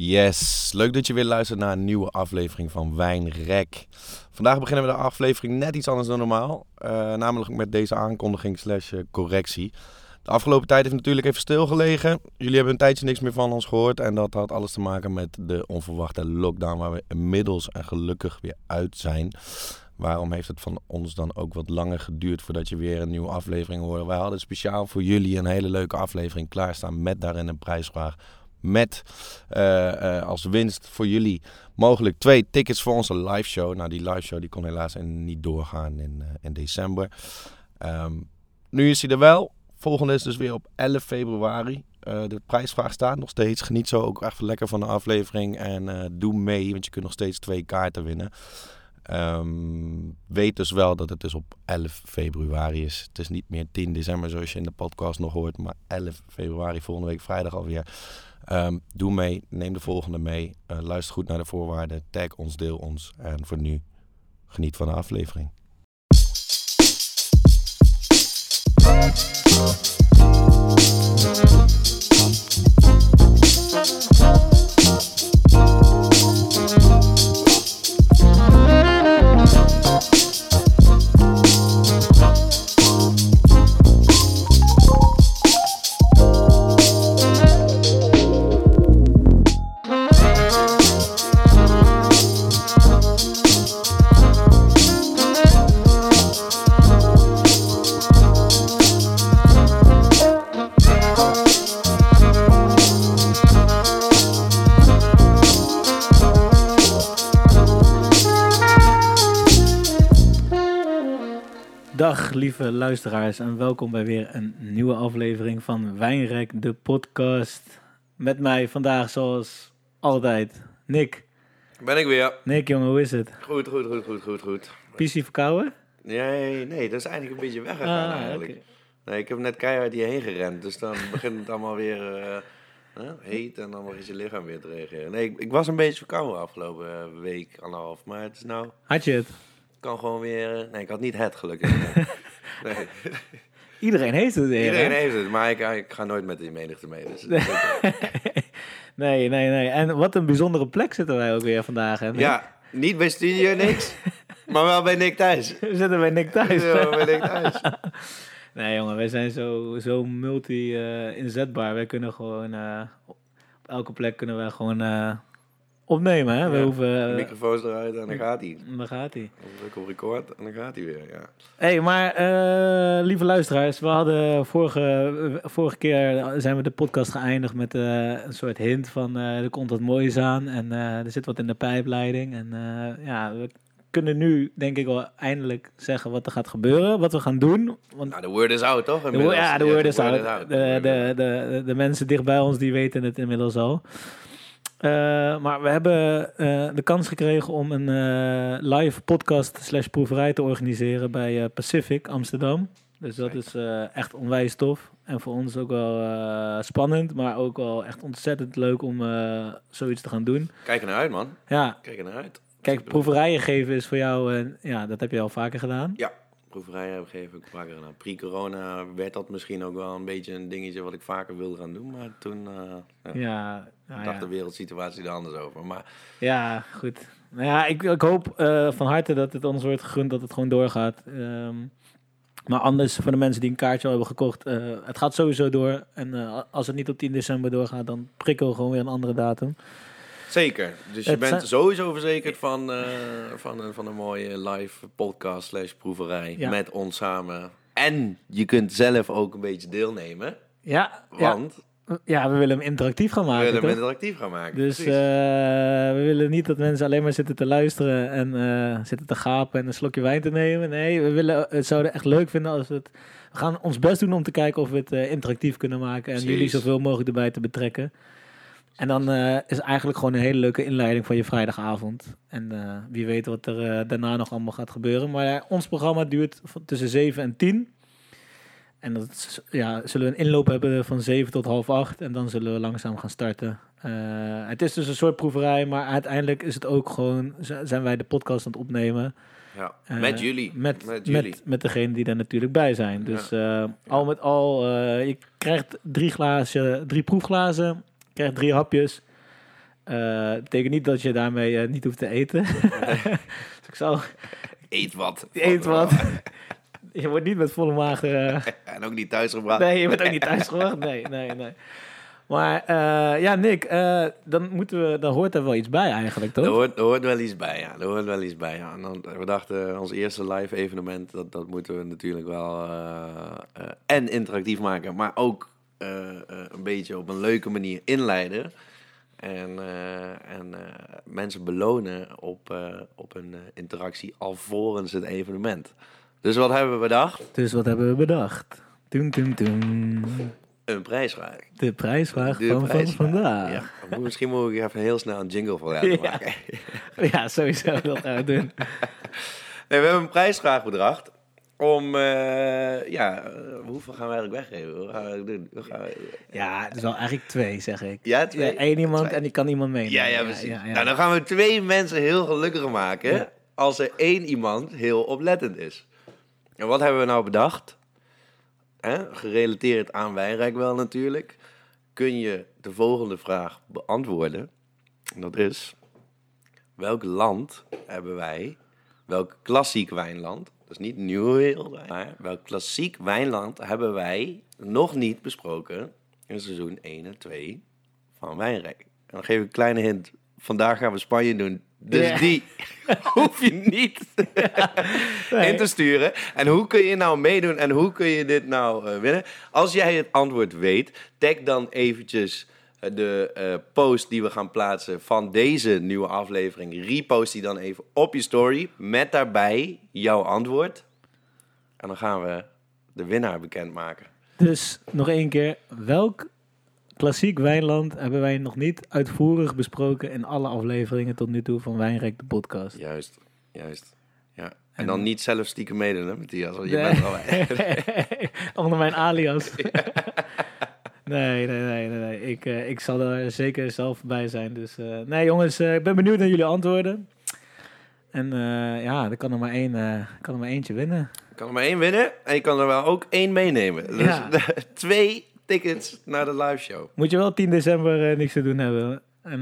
Yes, leuk dat je weer luistert naar een nieuwe aflevering van Wijnrek. Vandaag beginnen we de aflevering net iets anders dan normaal. Uh, namelijk met deze aankondiging slash eh, correctie. De afgelopen tijd heeft natuurlijk even stilgelegen. Jullie hebben een tijdje niks meer van ons gehoord. En dat had alles te maken met de onverwachte lockdown waar we inmiddels en gelukkig weer uit zijn. Waarom heeft het van ons dan ook wat langer geduurd voordat je weer een nieuwe aflevering hoorde? Wij hadden speciaal voor jullie een hele leuke aflevering klaarstaan met daarin een prijsvraag met uh, uh, als winst voor jullie mogelijk twee tickets voor onze live show. Nou, die live show die kon helaas niet doorgaan in, uh, in december. Um, nu is hij er wel. Volgende is dus weer op 11 februari. de prijsvraag staat nog steeds. Geniet zo ook echt lekker van de aflevering. En doe mee, want je kunt nog steeds twee kaarten winnen. Um, weet dus wel dat het dus op 11 februari is. Het is niet meer 10 december zoals je in de podcast nog hoort, maar 11 februari volgende week vrijdag alweer. Um, doe mee, neem de volgende mee. Uh, luister goed naar de voorwaarden. Tag ons, deel ons. En voor nu, geniet van de aflevering. Dag lieve luisteraars en welkom bij weer een nieuwe aflevering van Wijnrek, de podcast. Met mij vandaag zoals altijd, Nick. Ben ik weer. Nick jongen, hoe is het? Goed, goed, goed, goed, goed, goed. Pissie verkouden? Nee, nee, dat is eigenlijk een beetje weggegaan Ah, eigenlijk. Nee, ik heb net keihard hierheen gerend, dus dan begint het allemaal weer eh, heet en dan begint je lichaam weer te reageren. Nee, ik, ik was een beetje verkouden afgelopen eh, week, anderhalf, maar het is nou, Had je het? kan gewoon weer, eh, nee, ik had niet het gelukkig. nee. Iedereen heeft het Iedereen hè? heeft het, maar ik, ik ga nooit met die menigte mee. Dus, nee, nee, nee. En wat een bijzondere plek zitten wij ook weer vandaag, hè? Ja, niet bij Studio Niks, maar wel bij Nick thuis. We zitten bij Nick thuis. Ja, bij Nick thuis. Nee jongen, wij zijn zo, zo multi-inzetbaar. wij kunnen gewoon eh, op elke plek kunnen wij gewoon eh, opnemen, hè? We Ja, hoeven... De eh, microfoons eruit en dan gaat hij. daar gaat hij. Dan druk op record en dan gaat hij weer, ja. hey, maar eh, lieve luisteraars, we hadden vorige, vorige keer zijn we de podcast geëindigd met eh, een soort hint van eh, er komt wat moois aan en eh, er zit wat in de pijpleiding. En eh, ja, we kunnen nu denk ik wel eindelijk zeggen wat er gaat gebeuren, wat we gaan doen. Want Nou, de word is out, toch? inmiddels? ja, de word is out. De, de, de, de mensen dicht bij ons die weten het inmiddels al. Eh, maar we hebben eh, de kans gekregen om een eh, live podcast slash proeverij te organiseren bij Pacific Amsterdam. Dus dat is echt onwijs tof. En voor ons ook wel spannend, maar ook wel echt ontzettend leuk om zoiets te gaan doen. Kijk er naar uit, man. Ja, Kijk er naar uit. kijk, proeverijen geven is voor jou, ja, dat heb je al vaker gedaan. Ja, proeverijen heb ik gegeven gedaan. Pre-corona werd dat misschien ook wel een beetje een dingetje wat ik vaker wilde gaan doen. Maar toen eh, ja, Ja, nou dacht ja. de wereldsituatie er anders over. Maar Ja, goed. Nou ja, ik, ik hoop eh, van harte dat het ons wordt gegund dat het gewoon doorgaat. Ehm, maar anders, voor de mensen die een kaartje al hebben gekocht, eh, het gaat sowieso door. En als het niet op 10 december doorgaat, dan prikken we gewoon weer een andere datum. Zeker. Dus je Het bent zijn- sowieso verzekerd van, eh, van, een, van een mooie live podcast slash proeverij Ja. met ons samen. En je kunt zelf ook een beetje deelnemen. Ja, Want ja, we willen hem interactief gaan we maken. willen hem toch? interactief gaan maken. Dus eh, we willen niet dat mensen alleen maar zitten te luisteren en eh, zitten te gapen en een slokje wijn te nemen. Nee, we willen, het zouden echt leuk vinden als we het... We gaan ons best doen om te kijken of we het interactief kunnen maken en Precies. jullie zoveel mogelijk erbij te betrekken. En dan eh, is eigenlijk gewoon een hele leuke inleiding van je vrijdagavond. En eh, wie weet wat er eh, daarna nog allemaal gaat gebeuren. Maar ons programma duurt tussen 7 en 10. En dat is- ja, zullen we een inloop hebben van 7 tot half 8. En dan zullen we langzaam gaan starten. Het is dus een soort proeverij, maar uiteindelijk is het ook gewoon, zijn wij de podcast aan het opnemen. ja, met jullie. Met, met met, jullie. met, degene die er natuurlijk bij zijn. Dus al met al, je krijgt drie, glazen, drie proefglazen, krijgt drie hapjes. Het betekent niet dat je daarmee eh, niet hoeft te eten. dus ik zou... Eet wat. Eet wat. je wordt niet met volle maag... eh, En ook niet thuisgebracht. Nee, je bent ook niet thuis gewacht. Nee, nee, nee. Maar ja, Nick, dan, moeten we, dan hoort er wel iets bij eigenlijk, toch? Er hoort, er hoort wel iets bij, ja. Er hoort wel iets bij, ja. En dan, we dachten, ons eerste live evenement, dat, dat moeten we natuurlijk wel en interactief maken, maar ook een beetje op een leuke manier inleiden. En, eh, en eh, mensen belonen op, eh, op een eh, interactie alvorens het evenement. Dus wat hebben we bedacht? Dus wat hebben we bedacht? Toen, toen, toen. Een prijsvraag. De prijsvraag De van, vandaag. Ja. Misschien moet ik even heel snel een jingle voor laten Ja. maken. Ja, sowieso. Dat gaan we doen. Nee, we hebben een prijsvraag bedacht. Om, eh, ja, eh, hoeveel gaan we eigenlijk weggeven? Hoe gaan we doen? Hoe gaan we- Ja, het is wel eigenlijk twee, zeg ik. Ja, twee? Ja, één iemand Twee. en die kan iemand meenemen. Ja, ja, precies. ja, ja. Nou, dan gaan we twee mensen heel gelukkig maken als er één iemand heel oplettend is. En wat hebben we nou bedacht? Hè? Gerelateerd aan Wijnrijk wel natuurlijk. Kun je de volgende vraag beantwoorden? En dat is, welk land hebben wij, welk klassiek wijnland, dus niet nieuwe wereldwijn, maar welk klassiek wijnland hebben wij nog niet besproken in seizoen 1 en 2 van Wijnrijk? En dan geef ik een kleine hint. Vandaag gaan we Spanje doen. Dus Ja. die hoef je niet in te sturen. En hoe kun je nou meedoen en hoe kun je dit nou eh, winnen? Als jij het antwoord weet, tag dan eventjes de eh, post die we gaan plaatsen van deze nieuwe aflevering. Repost die dan even op je story met daarbij jouw antwoord. En dan gaan we de winnaar bekendmaken. Dus nog één keer. Welk klassiek wijnland hebben wij nog niet uitvoerig besproken in alle afleveringen tot nu toe van Wijnrijk de podcast? Juist, juist. Ja. En, dan niet zelf stiekem meedoen, hè, Matthias? Want je Nee. bent er al Onder mijn alias. nee, nee, nee, nee. nee. Ik, eh, ik zal er zeker zelf bij zijn. Dus eh, nee, jongens, eh, ik ben benieuwd naar jullie antwoorden. En ja, er kan er maar één, kan er maar eentje winnen. Je kan er maar één winnen en je kan er wel ook één meenemen. Dus Ja. twee tickets naar de live show. Moet je wel 10 december niks te doen hebben. En,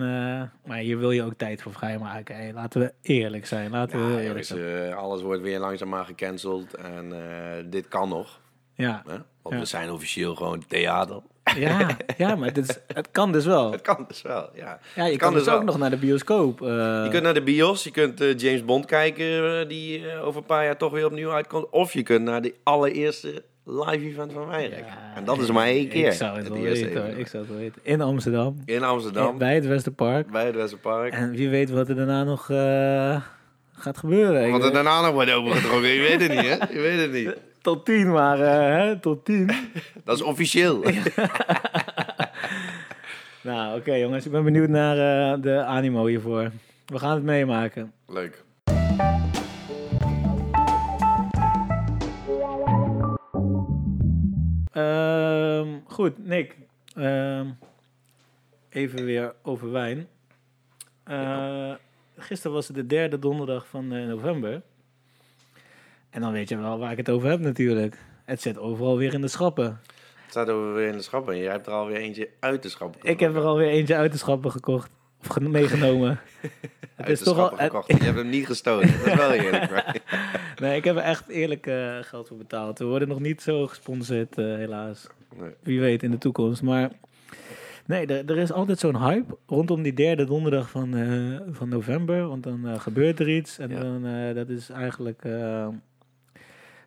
maar hier wil je ook tijd voor vrijmaken. Hey, laten we eerlijk zijn. Laten we eerlijk jongens, zijn. alles wordt weer langzaamaan gecanceld en dit kan nog. Ja. Want Ja. we zijn officieel gewoon theater. Ja, ja, maar het, is, het kan dus wel. Het kan dus wel, ja. Ja, je kan, dus wel. ook nog naar de bioscoop. eh. Je kunt naar de bios, je kunt eh, James Bond kijken, eh, die over een paar jaar toch weer opnieuw uitkomt. Of je kunt naar de allereerste live event van Wijnrijk. Ja, en dat is maar één keer. Ik zou het wel weten. Ik zou het wel weten. In Amsterdam. In Amsterdam, Bij het Westerpark. bij het Westerpark. En wie weet wat er daarna nog gaat gebeuren. Wat er daarna nog wordt opengetrokken, je weet het niet, hè? Je weet het niet. Tot tien, maar eh, hè, tot tien. Dat is officieel. nou, oké jongens. Ik ben benieuwd naar eh, de animo hiervoor. We gaan het meemaken. Leuk. Ehm, goed, Nick. Ehm, even weer over wijn. Eh, Gisteren was het de derde donderdag van november. En dan weet je wel waar ik het over heb natuurlijk. Het zit overal weer in de schappen. Het staat over weer in de schappen. en Jij hebt er alweer eentje uit de schappen. Ik heb er alweer eentje uit de schappen gekocht. Of ge- meegenomen. het is toch al... gekocht. Je hebt hem niet gestolen. Dat is wel eerlijk. maar- nee, ik heb er echt eerlijk eh, geld voor betaald. We worden nog niet zo gesponsord, eh, helaas. Nee. Wie weet in de toekomst. Maar nee, er, er is altijd zo'n hype rondom die derde donderdag van, eh, van november. Want dan gebeurt er iets. En Ja. dan, dat is eigenlijk...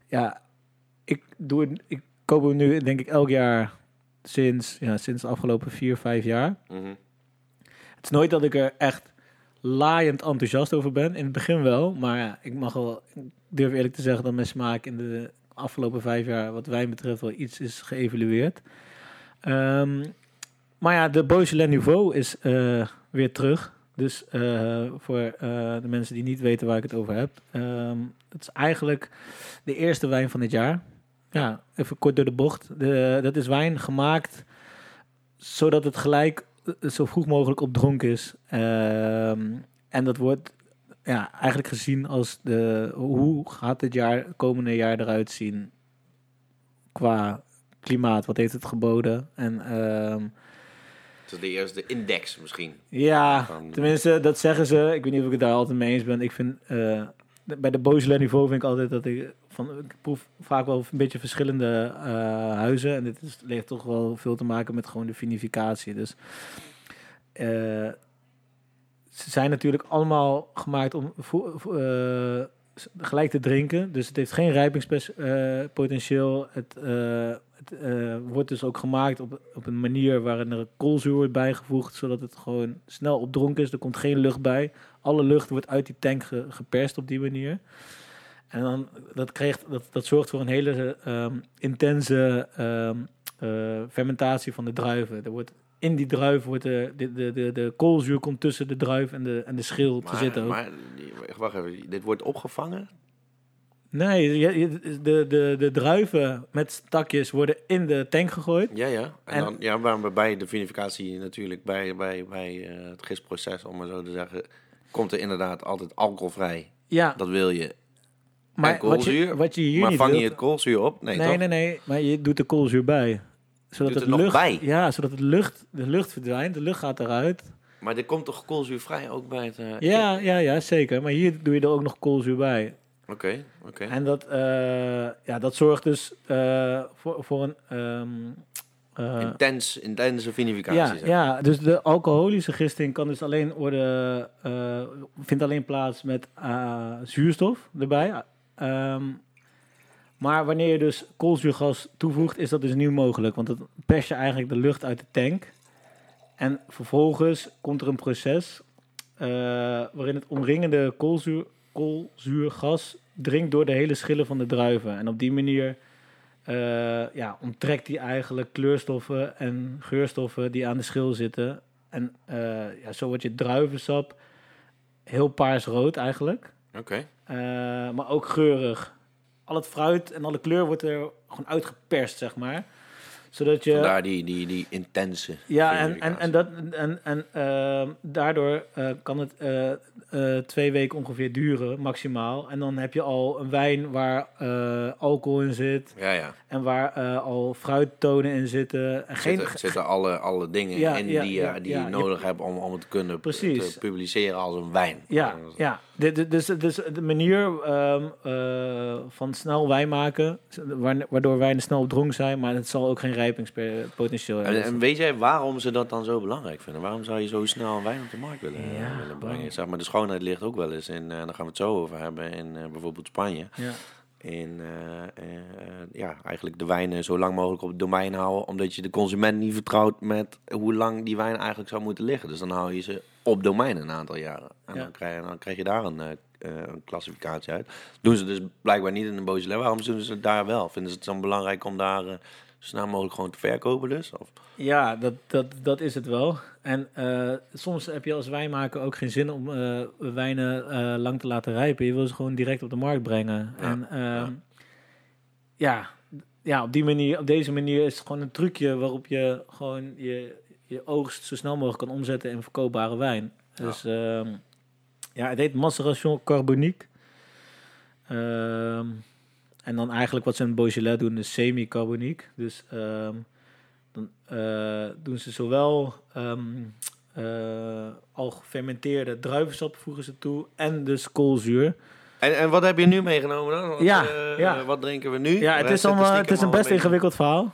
ja, ik, doe het, ik koop hem nu denk ik elk jaar sinds, ja, sinds de afgelopen vier, vijf jaar. Mhm. Het is nooit dat ik er echt laaiend enthousiast over ben. In het begin wel, maar ja, ik mag wel, ik durf eerlijk te zeggen dat mijn smaak in de afgelopen vijf jaar, wat wijn betreft, wel iets is geëvalueerd. Ehm, maar ja, de Beaujolais Nouveau is eh, weer terug. Dus eh, voor eh, de mensen die niet weten waar ik het over heb. ehm het is eigenlijk de eerste wijn van dit jaar. Ja, even kort door de bocht. De, dat is wijn gemaakt zodat het gelijk eh, zo vroeg mogelijk op dronk is. Ehm, en dat wordt ja, eigenlijk gezien als de, hoe gaat het jaar, komende jaar eruit zien qua klimaat? Wat heeft het geboden? En ehm, Het is de eerste index misschien. Ja, Van- tenminste, dat zeggen ze. Ik weet niet of ik het daar altijd mee eens ben. Ik vind, eh, bij de Beaujolais niveau vind ik altijd dat ik... Van, ik proef vaak wel een beetje verschillende eh, huizen. En dit is, heeft toch wel veel te maken met gewoon de vinificatie. Dus eh, ze zijn natuurlijk allemaal gemaakt om s- gelijk te drinken. Dus het heeft geen rijpingspotentieel. het het wordt dus ook gemaakt op, op een manier waarin er koolzuur wordt bijgevoegd, zodat het gewoon snel opdronken is. Er komt geen lucht bij. Alle lucht wordt uit die tank ge- geperst op die manier. En dan, dat, krijgt, dat, dat zorgt voor een hele ehm, intense ehm, eh, fermentatie van de druiven. Er wordt, in die druif wordt de, de, de, de, de koolzuur komt tussen de druif en de, en de schil te zitten. Ook. maar wacht even, dit wordt opgevangen? Nee, de, de, de druiven met takjes worden in de tank gegooid. Ja, ja. En, En- dan, ja, bij de vinificatie natuurlijk, bij, bij, bij eh, het gistproces, om maar zo te zeggen, komt er inderdaad altijd alcoholvrij. Ja, Dat wil je. maar en koolzuur. Wat je, wat je hier maar niet vang je het koolzuur op? Nee, Nee, toch? nee, nee, maar je doet de koolzuur bij. Zodat Doet het nog lucht, bij? Ja, zodat het lucht, de lucht verdwijnt, de lucht gaat eruit. Maar er komt toch koolzuurvrij ook bij het... eh, Ja, ja, ja, zeker. Maar hier doe je er ook nog koolzuur bij. Oké, oké. En dat, eh, ja, dat zorgt dus eh, voor, voor een... ehm, eh, Intens, intense vinificatie. ja, ja, dus de alcoholische gisting kan dus alleen worden, eh, vindt alleen plaats met eh, zuurstof erbij. Ehm, maar wanneer je dus koolzuurgas toevoegt, is dat dus niet mogelijk. Want dan pers je eigenlijk de lucht uit de tank. En vervolgens komt er een proces waarin het omringende koolzuur, koolzuurgas dringt door de hele schillen van de druiven. En op die manier eh, ja, onttrekt hij eigenlijk kleurstoffen en geurstoffen die aan de schil zitten. En eh, ja, zo wordt je druivensap heel paarsrood eigenlijk. Oké. Eh, maar ook geurig. Al het fruit en alle kleur wordt er gewoon uitgeperst, zeg maar. Zodat je... Vandaar die, die, die intense Ja, en, en, en, dat, en, en ehm, daardoor eh, kan het eh, eh, twee weken ongeveer duren, maximaal. En dan heb je al een wijn waar alcohol in zit Ja, ja. en waar al fruittonen in zitten. En geen, Zitten, zitten alle, alle dingen Ja, in die, die je je- nodig hebt om, om het te kunnen Precies. te publiceren als een wijn. Ja, ja. De, de, dus, dus de manier ehm, eh, van snel wijn maken, wa- waardoor wijnen snel op dronk zijn, maar het zal ook geen rijpingspotentieel En, hebben. en weet jij waarom ze dat dan zo belangrijk vinden? Waarom zou je zo snel een wijn op de markt willen, Ja, willen brengen? Zeg maar, de schoonheid ligt ook wel eens in, eh daar gaan we het zo over hebben, in eh, bijvoorbeeld Spanje. ja. In eh, eh, ja, eigenlijk de wijnen zo lang mogelijk op het domein houden, omdat je de consument niet vertrouwt met hoe lang die wijn eigenlijk zou moeten liggen. Dus dan hou je ze op domein een aantal jaren. En Ja. dan, krijg je, dan krijg je daar een, eh, een klassificatie uit. Doen ze dus blijkbaar niet in een Beaujolais. Waarom doen ze het daar wel? Vinden ze het dan belangrijk om daar zo snel mogelijk gewoon te verkopen dus? Of? Ja, dat, dat, dat is het wel. En eh, soms heb je als wijnmaker ook geen zin om eh, wijnen eh, lang te laten rijpen. Je wil ze gewoon direct op de markt brengen. Ja, En ehm, ja. ja. Ja, op, die manier, op deze manier is het gewoon een trucje waarop je gewoon je, je oogst zo snel mogelijk kan omzetten in verkoopbare wijn. Ja. Dus ehm, ja, het heet maceration carbonique. Ehm, en dan eigenlijk wat ze in Beaujolais doen is semi-carbonique. Dus ehm, dan eh, doen ze zowel ehm, eh, al gefermenteerde druivensap voegen ze toe en dus koolzuur. En, en wat heb je nu meegenomen dan? Wat, Ja, eh, ja. Wat drinken we nu? Ja, het is, allemaal, het is een best ingewikkeld verhaal.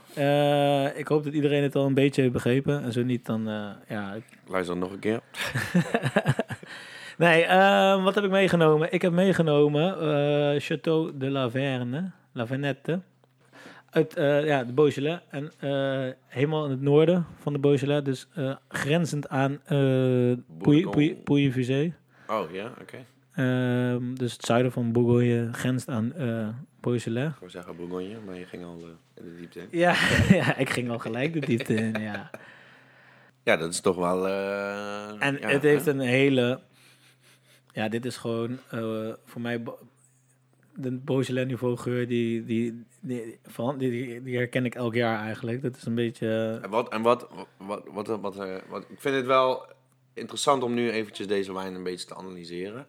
Ik hoop dat iedereen het al een beetje heeft begrepen. En zo niet, dan eh, ja, Luister nog een keer. Nee, ehm, wat heb ik meegenomen? Ik heb meegenomen eh Château de la Verne, La Vernette. Uit eh, ja, de Beaujolais. En eh, helemaal in het noorden van de Beaujolais. Dus grenzend aan uh, Pouilly- Bourgogne. Pouilly- Pouilly-Fusé. Oh ja, oké. Ehm, dus het zuiden van Bourgogne grenst aan Beaujolais. Ik wou zeggen Bourgogne, maar je ging al in de diepte in. Ja, ja, ik ging al gelijk de diepte in, ja. Ja, dat is toch wel... En ja, het heeft hè? een hele... Ja, dit is gewoon eh, voor mij... De Beaujolais niveau geur, die, die, die, van, die, die, herken ik elk jaar eigenlijk. Dat is een beetje... En wat, en wat, wat, wat, eh, wat, ik vind het wel interessant om nu eventjes deze wijn een beetje te analyseren.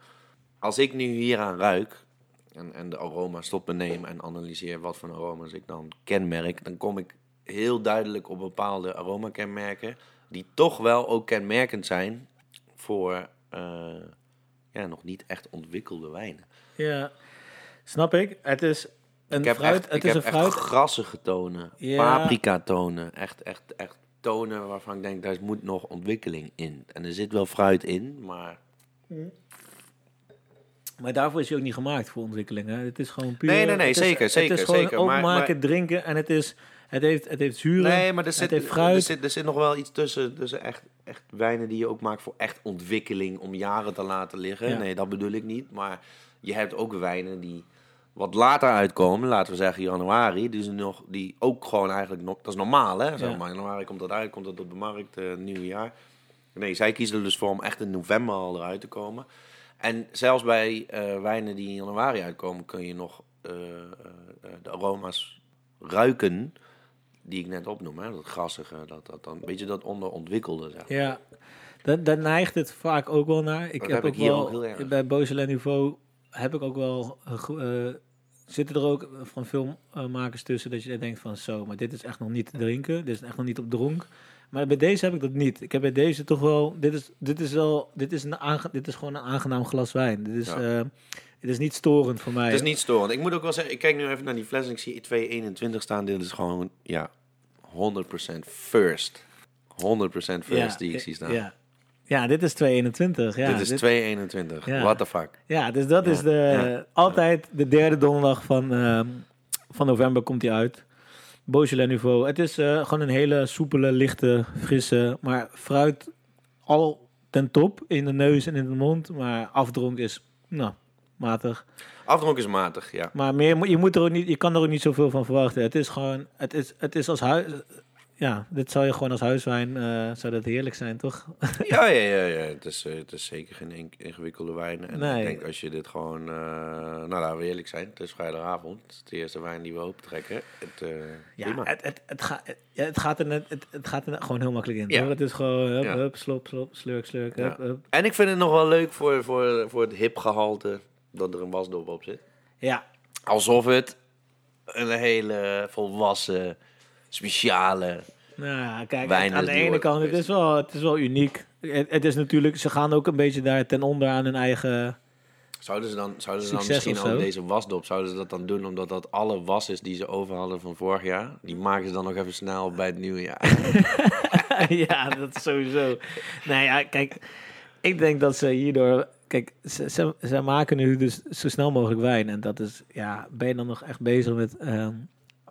Als ik nu hier aan ruik en, en de aroma's tot me neem en analyseer wat voor aroma's ik dan kenmerk, dan kom ik heel duidelijk op bepaalde aromakenmerken die toch wel ook kenmerkend zijn voor eh, ja, nog niet echt ontwikkelde wijnen. Ja, snap ik. Het is een Ik heb fruit. echt, het is een fruit. grassige tonen, Ja. paprika tonen, echt, echt, echt tonen waarvan ik denk, daar moet nog ontwikkeling in. En er zit wel fruit in, maar... Maar daarvoor is hij ook niet gemaakt voor ontwikkeling. Hè? Het is gewoon puur. Nee, nee, nee, is- zeker, zeker, Het is gewoon zeker, opmaken, maar- drinken en het is. Het heeft, het heeft zuren. Nee, maar er het zit, heeft er, fruit. zit, er zit nog wel iets tussen, tussen echt, echt wijnen die je ook maakt voor echt ontwikkeling om jaren te laten liggen. Ja. Nee, dat bedoel ik niet. Maar je hebt ook wijnen die wat later uitkomen, laten we zeggen januari. Dus nog, die ook gewoon eigenlijk, nog, dat is normaal hè. Zeg maar. Januari komt dat uit, komt dat op de markt, uh, nieuw jaar. Nee, zij kiezen er dus voor om echt in november al eruit te komen. En zelfs bij eh, wijnen die in januari uitkomen, kun je nog eh, eh, eh, de aroma's ruiken die ik net opnoem. Hè? Dat grassige, dat, dat, dan, weet je, dat onderontwikkelde. Zeg. Ja, daar, daar neigt het vaak ook wel naar. Ik Dat heb, heb ik ook wel, ook heel erg. bij Beaujolais Niveau heb ik ook wel, zitten er ook van filmmakers tussen dat je denkt van zo, maar dit is echt nog niet te drinken, dit is echt nog niet op dronk. Maar bij deze heb ik dat niet. Ik heb bij deze toch wel, dit is, dit is wel, dit is, een aange, dit is gewoon een aangenaam glas wijn. Dit is, Ja. eh, het is niet storend voor mij. Het is niet storend. Ik moet ook wel zeggen, ik kijk nu even naar die fles en ik zie 221 staan. Dit is gewoon, ja, 100% first. 100% first die ik zie staan. Ja. ja, dit is 221. Ja, dit is 221. Ja. What the fuck. Ja, dus dat Ja, is de, ja. altijd de derde donderdag van, ehm, van november komt hij uit. Beaujolais Nouveau. Het is eh, gewoon een hele soepele, lichte, frisse, maar fruit al ten top in de neus en in de mond. Maar afdronk is, nou, matig. Afdronk is matig, ja. Maar meer, moet- je, moet er ook niet, je kan er ook niet zoveel van verwachten. Het is gewoon, het is, het is als huis... Ja, dit zou je gewoon als huiswijn, eh, zou dat heerlijk zijn, toch? Ja, ja, ja, ja. Het, is, eh, het is zeker geen ingewikkelde wijn. En Nee. ik denk als je dit gewoon... eh, nou, laten we eerlijk zijn. Het is vrijdagavond. Het is de eerste wijn die we opentrekken. Het, Ja, het, het, het, gaat het, ja, het gaat er net, het, het gaat er net gewoon heel makkelijk in. Ja. hoor. Het is gewoon hup, Ja. hup, slop, slop, slurk, slurk, Ja. hup, hup. En ik vind het nog wel leuk voor, voor, voor het hip gehalte dat er een wasdop op zit. Ja, Alsof het een hele volwassen, speciale... nou ja, kijk, Wijn aan de ene kant, het is, wel, het is wel uniek. Het, het is natuurlijk, ze gaan ook een beetje daar ten onder aan hun eigen... Zouden ze dan, zouden ze dan misschien ook deze wasdop, zouden ze dat dan doen omdat dat alle was is die ze over hadden van vorig jaar? Die maken ze dan nog even snel bij het nieuwe jaar. ja, dat is sowieso. Nou ja, kijk, ik denk dat ze hierdoor... Kijk, ze, ze, ze maken nu dus zo snel mogelijk wijn. En dat is, ja, ben je dan nog echt bezig met... ehm,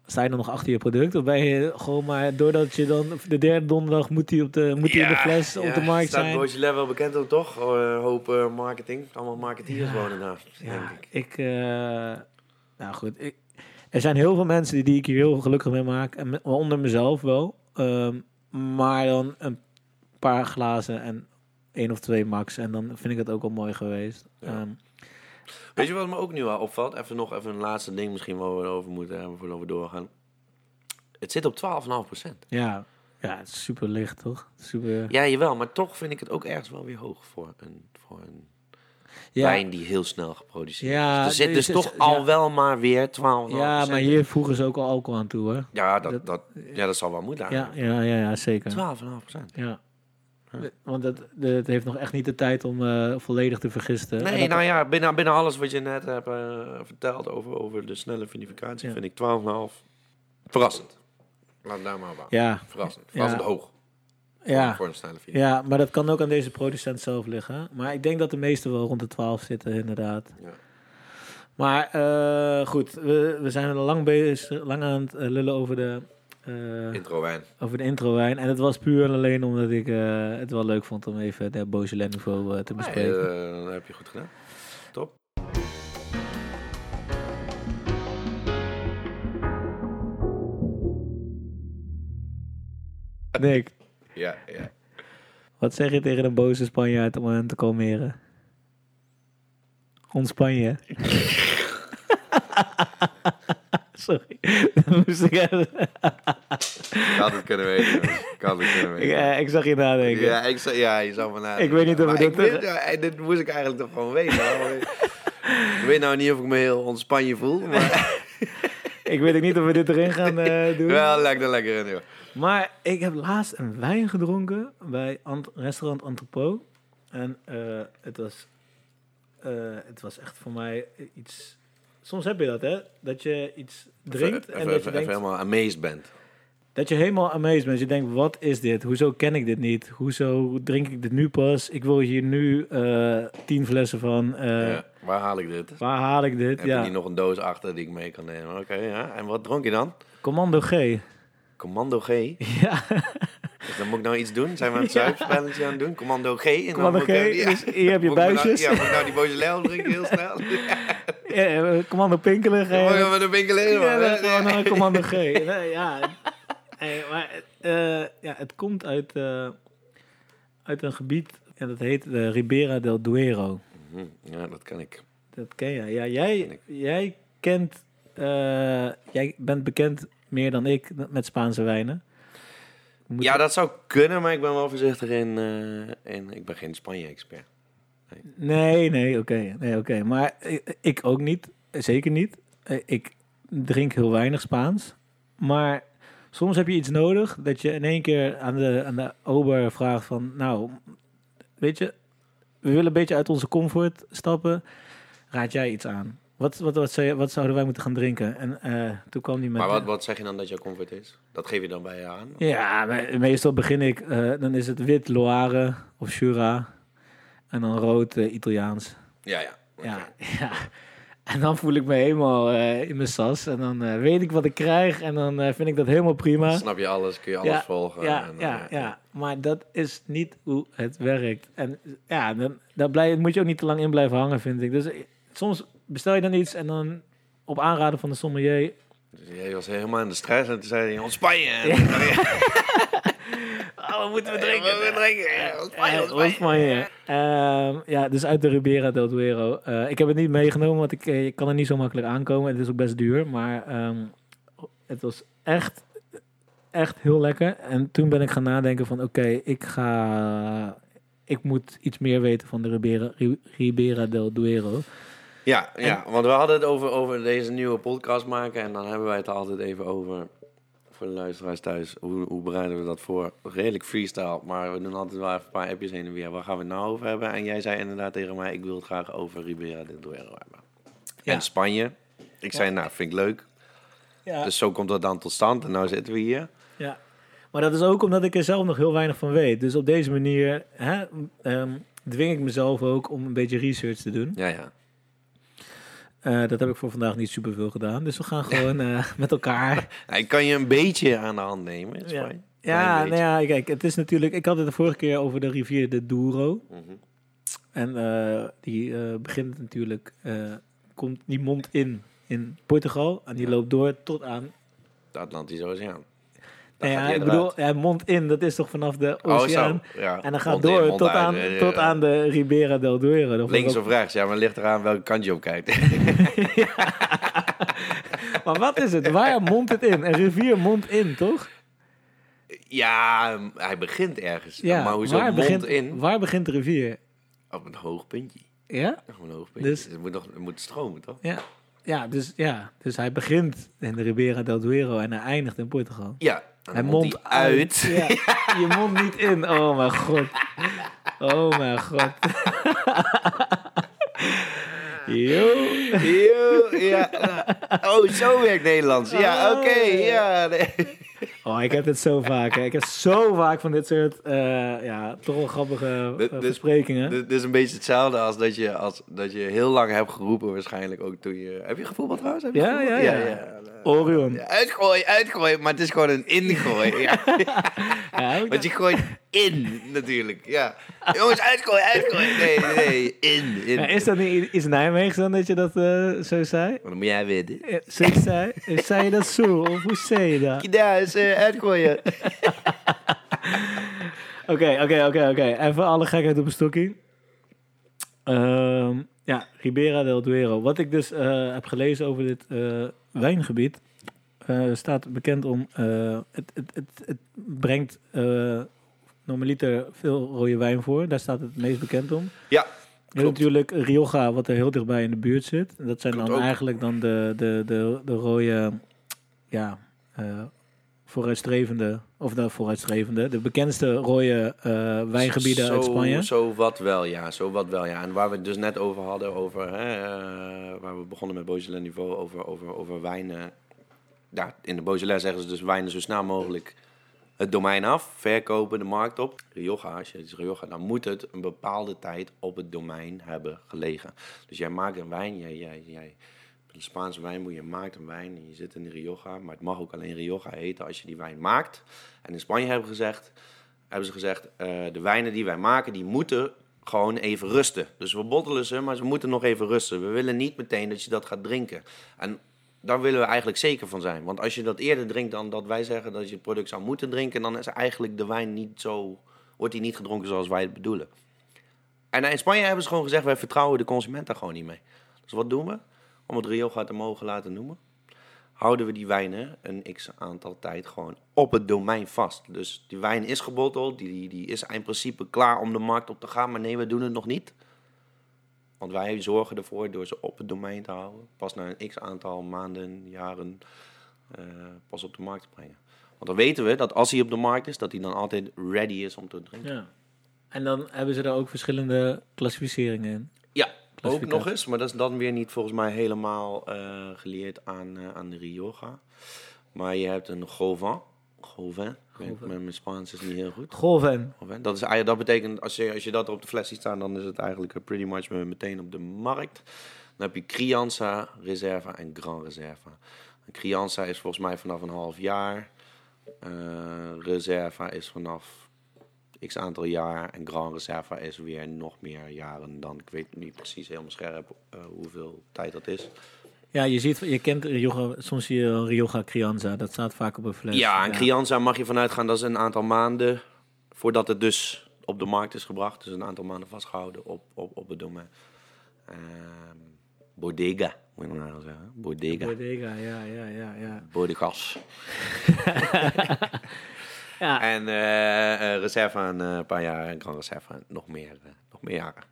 sta je dan nog achter je product? Of ben je gewoon maar, doordat je dan de derde donderdag moet die op de, moet die in de fles op de markt staat zijn? Beaujolais wel bekend ook toch? Uh, hoop uh, marketing. Allemaal marketeers Ja. wonen daar, Ja, ik. ik... eh, nou goed, ik, er zijn heel veel mensen die, die ik hier heel gelukkig mee maak. En onder mezelf wel. Ehm, maar dan een paar glazen en één of twee max. En dan vind ik het ook al mooi geweest. Ja. Ehm, Weet je wat me ook nu al opvalt? Even nog even een laatste ding misschien waar we over moeten hebben voordat we doorgaan. Het zit op 12,5%. ja, ja, het is super licht, toch? Super, Ja, jawel, maar toch vind ik het ook ergens wel weer hoog voor een, voor een ja, wijn die heel snel geproduceerd Ja, is. Er zit dus dus- toch ja. al wel maar weer 12,5%. ja, maar hier voegen ze ook al alcohol aan toe, hè? Ja, dat, dat- ja, dat zal wel moeten. Ja, ja, ja, ja zeker. 12,5%. Ja. Want het, heeft nog echt niet de tijd om eh, volledig te vergisten. En Nee, nou ja, binnen, binnen alles wat je net hebt eh, verteld over, over de snelle vinificatie, Ja. vind ik 12,5 verrassend. Laat daar maar op. ja, Verrassend. Verrassend hoog. Ja. voor een snelle vinificatie. Ja, maar dat kan ook aan deze producent zelf liggen. Maar ik denk dat de meeste wel rond de 12 zitten, inderdaad. Ja. Maar eh, goed, we, we zijn er lang bezig, lang aan het lullen over de, eh, Intro wijn. over de intro-wijn. En het was puur en alleen omdat ik eh, het wel leuk vond om even de Beaujolais niveau eh, te bespreken. Nee, dat heb je goed gedaan. Top. Nick, Ja, ja. wat zeg je tegen een boze Spanjaard om hen te kalmeren? Ontspan je. Sorry, dat moest ik even. Ik had het kunnen weten. Ik had het kunnen weten. eh, ik zag je nadenken. Ja, ik, ja, je van nadenken. Ik weet niet of ik weet- ja, eh, Dit moest ik eigenlijk toch gewoon weten. ik weet nou niet of ik me heel ontspan je voel. Maar ik weet ook niet of we dit erin gaan eh, doen. Wel lekker, lekker in, joh. Maar ik heb laatst een wijn gedronken bij Ant- restaurant Entrepot. En eh, het, was, eh, het was echt voor mij iets... Soms heb je dat, hè? Dat je iets drinkt Even, en even, dat je even, denkt... even helemaal amazed bent. Dat je helemaal amazed bent. Je denkt, wat is dit? Hoezo ken ik dit niet? Hoezo drink ik dit nu pas? Ik wil hier nu eh, tien flessen van. Eh, ja. Waar haal ik dit? Waar haal ik dit? Heb je ja. niet nog een doos achter die ik mee kan nemen? Oké, ja. En wat dronk je dan? Commando G. Commando G. Ja, Dus dan moet ik nou iets doen? Zijn we een Ja. zuipspelletje aan het doen? Commando G. En dan Commando ik, G. eh, ja. Dus hier heb je Moet nou- buisjes. Ja, moet ik nou die Beaujolais drinken heel snel? Eh, Commando Pinkelen. Dan moet Ja, je Commando G. Ja. Hey, maar eh, ja, het komt uit, eh, uit een gebied. En dat heet de Ribera del Duero. Hm, Ja, dat kan ik. Dat ken jij. Ja, jij, jij kent. eh, jij bent bekend meer dan ik met Spaanse wijnen. Moet- Ja, dat zou kunnen, maar ik ben wel voorzichtig in... eh, in ik ben geen Spanje-expert. Nee, nee, oké. nee, oké. Maar ik, ik ook niet. Zeker niet. Eh, Ik drink heel weinig Spaans. Maar soms heb je iets nodig dat je in één keer aan de, aan de ober vraagt van... Nou, weet je, we willen een beetje uit onze comfort stappen. Raad jij iets aan? Wat, wat, wat, zou je- wat zouden wij moeten gaan drinken? En eh, toen kwam die met... Maar wat, wat zeg je dan dat jouw comfort is? Dat geef je dan bij je aan? Ja, me- meestal begin ik, eh, dan is het wit Loire of Jura. En dan rood eh, Italiaans. Ja, ja. Ja, ja. En dan voel ik me helemaal eh, in mijn sas. En dan eh, weet ik wat ik krijg. En dan eh, vind ik dat helemaal prima. Dan snap je alles, kun je alles Ja, volgen. Ja, en, ja, ja. Maar dat is niet hoe het werkt. En ja, dan, daar blij, moet je ook niet te lang in blijven hangen, vind ik. Dus soms bestel je dan iets en dan op aanraden van de sommelier... Dus jij was helemaal in de stress en toen zei hij, ontspan je. Wat moeten we Ja, wat we drinken? Ja, Eh. Ehm, ja, dus uit de Ribera del Duero. Eh, ik heb het niet meegenomen, want ik, eh, ik kan er niet zo makkelijk aankomen. Het is ook best duur, maar ehm, het was echt, echt heel lekker. En toen ben ik gaan nadenken van, oké, ik ga... Ik moet iets meer weten van de Ribera, Ri- Ribera del Duero. Ja, ja, want we hadden het over, over deze nieuwe podcast maken. En dan hebben wij het altijd even over, voor de luisteraars thuis, hoe, hoe bereiden we dat voor? Redelijk freestyle, maar we doen altijd wel even een paar appjes heen en weer. Waar gaan we het nou over hebben? En jij zei inderdaad tegen mij, ik wil het graag over Ribera del Duero hebben. Ja. En Spanje. Ik zei, nou, vind ik leuk. Ja, Dus zo komt dat dan tot stand. En nou zitten we hier. ja. Maar dat is ook omdat ik er zelf nog heel weinig van weet. Dus op deze manier hè, ehm, dwing ik mezelf ook om een beetje research te doen. Ja, ja. Eh, dat heb ik voor vandaag niet superveel gedaan. Dus we gaan gewoon eh, met elkaar. Nou, ik kan je een beetje aan de hand nemen Ja. Ja, nou ja, kijk, het is natuurlijk. Ik had het de vorige keer over de rivier de Douro. Mhm. En eh, die begint natuurlijk. komt die mond in in Portugal. En die loopt door tot aan. De Atlantische Oceaan. Gaat ja, ik bedoel, ja, mond in, dat is toch vanaf de Oh, oceaan. Ja. en dan gaat in, door tot, uit. aan, Ja, tot aan de Ribera del Duero. Links of rechts, ja, maar het ligt eraan welke kant je op kijkt. Maar wat is het? Waar mondt het in? Een rivier mondt in, toch? ja, hij begint ergens. Ja, maar hoezo waar mond begint, in? Waar begint de rivier? Op een hoog puntje. Ja? Op een hoog puntje. Dus- Dus, het, moet nog, het moet stromen, toch? Ja, ja, dus, ja, dus hij begint in de Ribera del Duero en hij eindigt in Portugal. Ja. Hij hij uit. Ja, je mond niet in. Oh mijn god. Oh mijn god. Yo. Yo, ja. Oh, zo werkt Nederlands. Ja, Oh, oké. ja. ja. Oh, ik heb het zo vaak. Hè. Ik heb zo vaak van dit soort, eh, ja, toch wel grappige Dit- uh, dit-. Dit, dit is een beetje hetzelfde als dat je, als dat je heel lang hebt geroepen waarschijnlijk ook toen je... Heb je gevoetbald trouwens? Heb je Ja, gevoetbald? ja, ja. Orion. Ja, uitgooi, uitgooi, maar het is gewoon een ingooi. Ja. Ja, Want je gooit in, natuurlijk. Ja. Jongens, uitgooi, uitgooi. Nee, nee, in, in. Ja, is dat niet iets Nijmegen dan dat je dat eh, zo zei? Dan moet jij weten. Eh, Zo zei, eh, zei je dat zo? Of hoe zei je dat? Is eh, uitgooien. Oké, oké, oké, oké. Even alle gekheid op een stokje. Ehm, ja, Ribera del Duero. Wat ik dus eh, heb gelezen over dit eh, wijngebied... eh, staat bekend om... eh, het, het, het, het brengt eh normaliter veel rode wijn voor. Daar staat het meest bekend om. Ja, klopt. natuurlijk Rioja, wat er heel dichtbij in de buurt zit. Dat zijn Klopt dan ook. eigenlijk dan de, de, de, de rode ja, eh, vooruitstrevende, of de vooruitstrevende, de bekendste rode eh, wijngebieden zo, uit Spanje. Zo wat wel, ja. Zo wat wel, ja. En waar we het dus net over hadden, over, hè, eh, waar we begonnen met Beaujolais niveau, over, over, over wijnen. Ja, in de Beaujolais zeggen ze dus wijnen zo snel mogelijk het domein af, verkopen, de markt op. Rioja, als je Rioja, dan moet het een bepaalde tijd op het domein hebben gelegen. Dus jij maakt een wijn, jij, jij, jij een Spaanse wijnboer, je maakt een wijn en je zit in de Rioja, maar het mag ook alleen Rioja heten als je die wijn maakt. En in Spanje hebben, gezegd, hebben ze gezegd, eh, de wijnen die wij maken, die moeten gewoon even rusten. Dus we bottelen ze, maar ze moeten nog even rusten. We willen niet meteen dat je dat gaat drinken. En daar willen we eigenlijk zeker van zijn. Want als je dat eerder drinkt dan dat wij zeggen dat je het product zou moeten drinken, dan is eigenlijk de wijn niet zo, wordt die niet gedronken zoals wij het bedoelen. En in Spanje hebben ze gewoon gezegd, wij vertrouwen de consument daar gewoon niet mee. Dus wat doen we? Om het Rioja te mogen laten noemen, houden we die wijnen een x aantal tijd gewoon op het domein vast. Dus die wijn is gebotteld, die, die is in principe klaar om de markt op te gaan, maar nee, we doen het nog niet. Want wij zorgen ervoor door ze op het domein te houden. Pas na een x aantal maanden, jaren, uh, pas op de markt te brengen. Want dan weten we dat als hij op de markt is, dat hij dan altijd ready is om te drinken. Ja. En dan hebben ze daar ook verschillende klassificeringen in. Ja, ook nog eens. Maar dat is dan weer niet volgens mij helemaal uh, geleerd aan, uh, aan de Rioja. Maar je hebt een Gauvin. Gauvin. Mijn, mijn Spaans is niet heel goed. Golven. Dat, is, dat betekent, als je, als je dat op de fles ziet staan, dan is het eigenlijk eh, pretty much meteen op de markt. Dan heb je Crianza, Reserva en Grand Reserva. En Crianza is volgens mij vanaf een half jaar. Eh, Reserva is vanaf x aantal jaar. En Grand Reserva is weer nog meer jaren dan. Ik weet niet precies helemaal scherp eh, hoeveel tijd dat is. Ja, je ziet, je kent Rioja, soms zie je Rioja Crianza, dat staat vaak op een fles. Ja, en Crianza mag je vanuit gaan, dat is een aantal maanden voordat het dus op de markt is gebracht. Dus een aantal maanden vastgehouden op, op, op het domein. Ehm, bodega, moet je nou zeggen. Bodega. Bodega, ja, ja, ja, ja. Bodegas. Ja, En eh eh, Reserva een eh, paar jaar en Grand Reserva nog meer, nog meer jaren.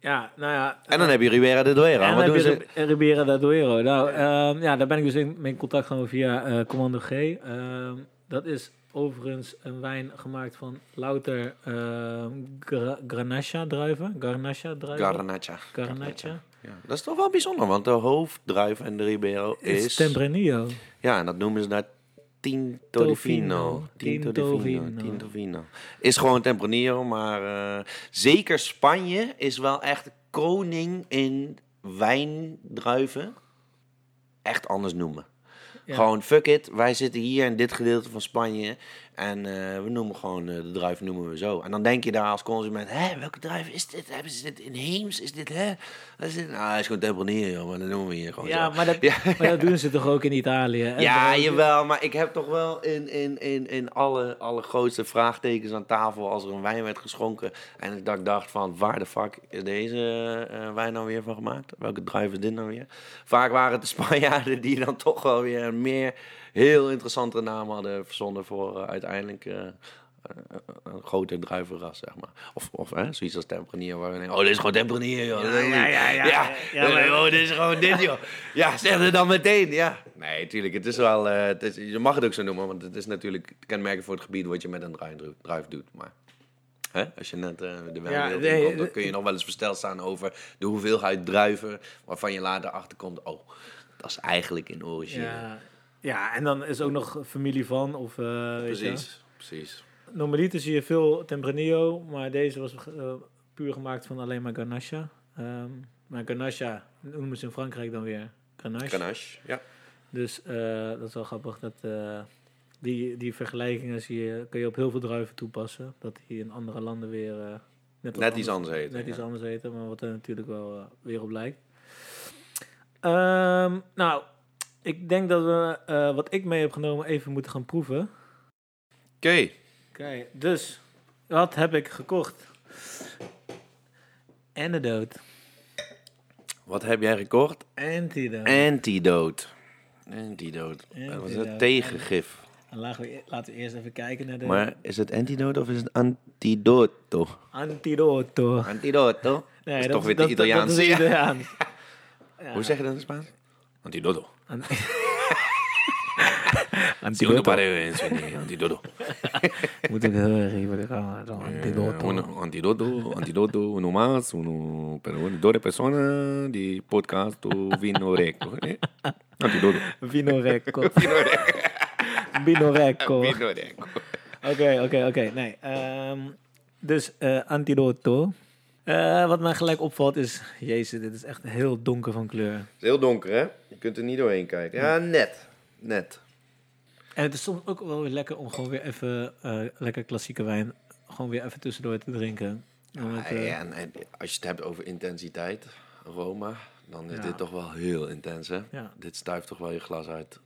ja nou ja. En dan heb je Ribera de Duero. En Wat dan doen heb ze? je Ri- Ribera da Duero. Nou, ehm, ja, daar ben ik dus in, in contact gekomen via Commando G. Ehm, dat is overigens een wijn gemaakt van louter ehm gra Grenache druiven. Garnacha druiven. Garnacha. Garnacha. Ja, dat is toch wel bijzonder, want de hoofddruif en de Ribero Is is... Tempranillo. Ja, en dat noemen ze daar Tinto di Fino. Tinto. Fino. Tinto Fino. Is gewoon Tempranillo, maar eh, zeker Spanje is wel echt koning in wijndruiven. Echt anders noemen. Ja. Gewoon, fuck it, wij zitten hier in dit gedeelte van Spanje en eh, we noemen gewoon eh, de druif noemen we zo. En dan denk je daar als consument, hè, welke druif is dit? Hebben ze dit in Heems? Is dit, hè? Wat is dit? Nou, is gewoon Tempranillo, joh, maar dat noemen we hier gewoon Ja, zo. maar dat, Ja. maar dat doen ze toch ook in Italië? En Ja, jawel, maar ik heb toch wel in, in, in, in alle, alle grootste vraagtekens aan tafel als er een wijn werd geschonken. En ik dacht van, waar de fuck is deze eh, wijn nou weer van gemaakt? Welke druif is dit nou weer? Vaak waren het de Spanjaarden die dan toch wel weer meer heel interessantere naam hadden verzonnen voor eh, uiteindelijk... eh, eh, een groter druivenras, zeg maar. Of, of hè, zoiets als Tempranillo, waar we denken, oh, dit is gewoon Tempranillo, joh. Ja, ja, ja, ja. ja. Ja, maar- oh, dit is gewoon dit, joh. Ja, zeg het dan meteen, ja. Nee, tuurlijk, het is wel, eh, het is, je mag het ook zo noemen, want het is natuurlijk kenmerkend voor het gebied wat je met een druif, doet-. Maar hè, als je net eh, de nee, inkomt, dan kun je nog wel eens versteld staan over de hoeveelheid druiven, waarvan je later achterkomt, oh, is eigenlijk in origine. Ja, ja, en dan is ook nog familie van, of je. precies, precies. Normaliter zie je veel Tempranillo, maar deze was eh, puur gemaakt van alleen maar Ganache. Ehm, maar Ganache noemen ze in Frankrijk dan weer Grenache. Ganache, ja. Dus eh, dat is wel grappig. Dat, die, die vergelijkingen zie je, kun je op heel veel druiven toepassen. Dat die in andere landen weer net, Net iets anders eten. net iets anders eten, maar wat er natuurlijk wel weer op lijkt. Ehm, nou, ik denk dat we eh, wat ik mee heb genomen even moeten gaan proeven. Oké, Oké, dus wat heb ik gekocht? Antidote. wat heb jij gekocht? Antidote. Antidote. Antidote. Dat was het tegengif. En laten we, laten we eerst even kijken naar de Maar is het antidote of is het antidoto? antidoto. Antidoto? Nee, is toch weer de Italiaanse, Dat is ja. Italiaans. Hoe zeg je dat in het Spaans? Antidoto. An- Antidoto. antidoto. Moet ik heel erg even zo, Eh, Antidoto. uno- antidoto, antidoto, uno más, uno, pero dos personas di podcast vino recco. eh? Antidoto. Vino Recco. Vino recco. Vino Recco. Vino recco. Oké, oké, oké. Nee. ehm, dus eh, antidoto. Eh, wat mij gelijk opvalt is... Jezus, dit is echt heel donker van kleur. Het is heel donker, hè? Je kunt er niet doorheen kijken. Ja, net. Net. En het is soms ook wel weer lekker om gewoon weer even... eh, lekker klassieke wijn... gewoon weer even tussendoor te drinken. Het, Ja, eh, ja, en, en als je het hebt over intensiteit, aroma, dan is Ja. dit toch wel heel intens, hè? Ja. Dit stuift toch wel je glas uit.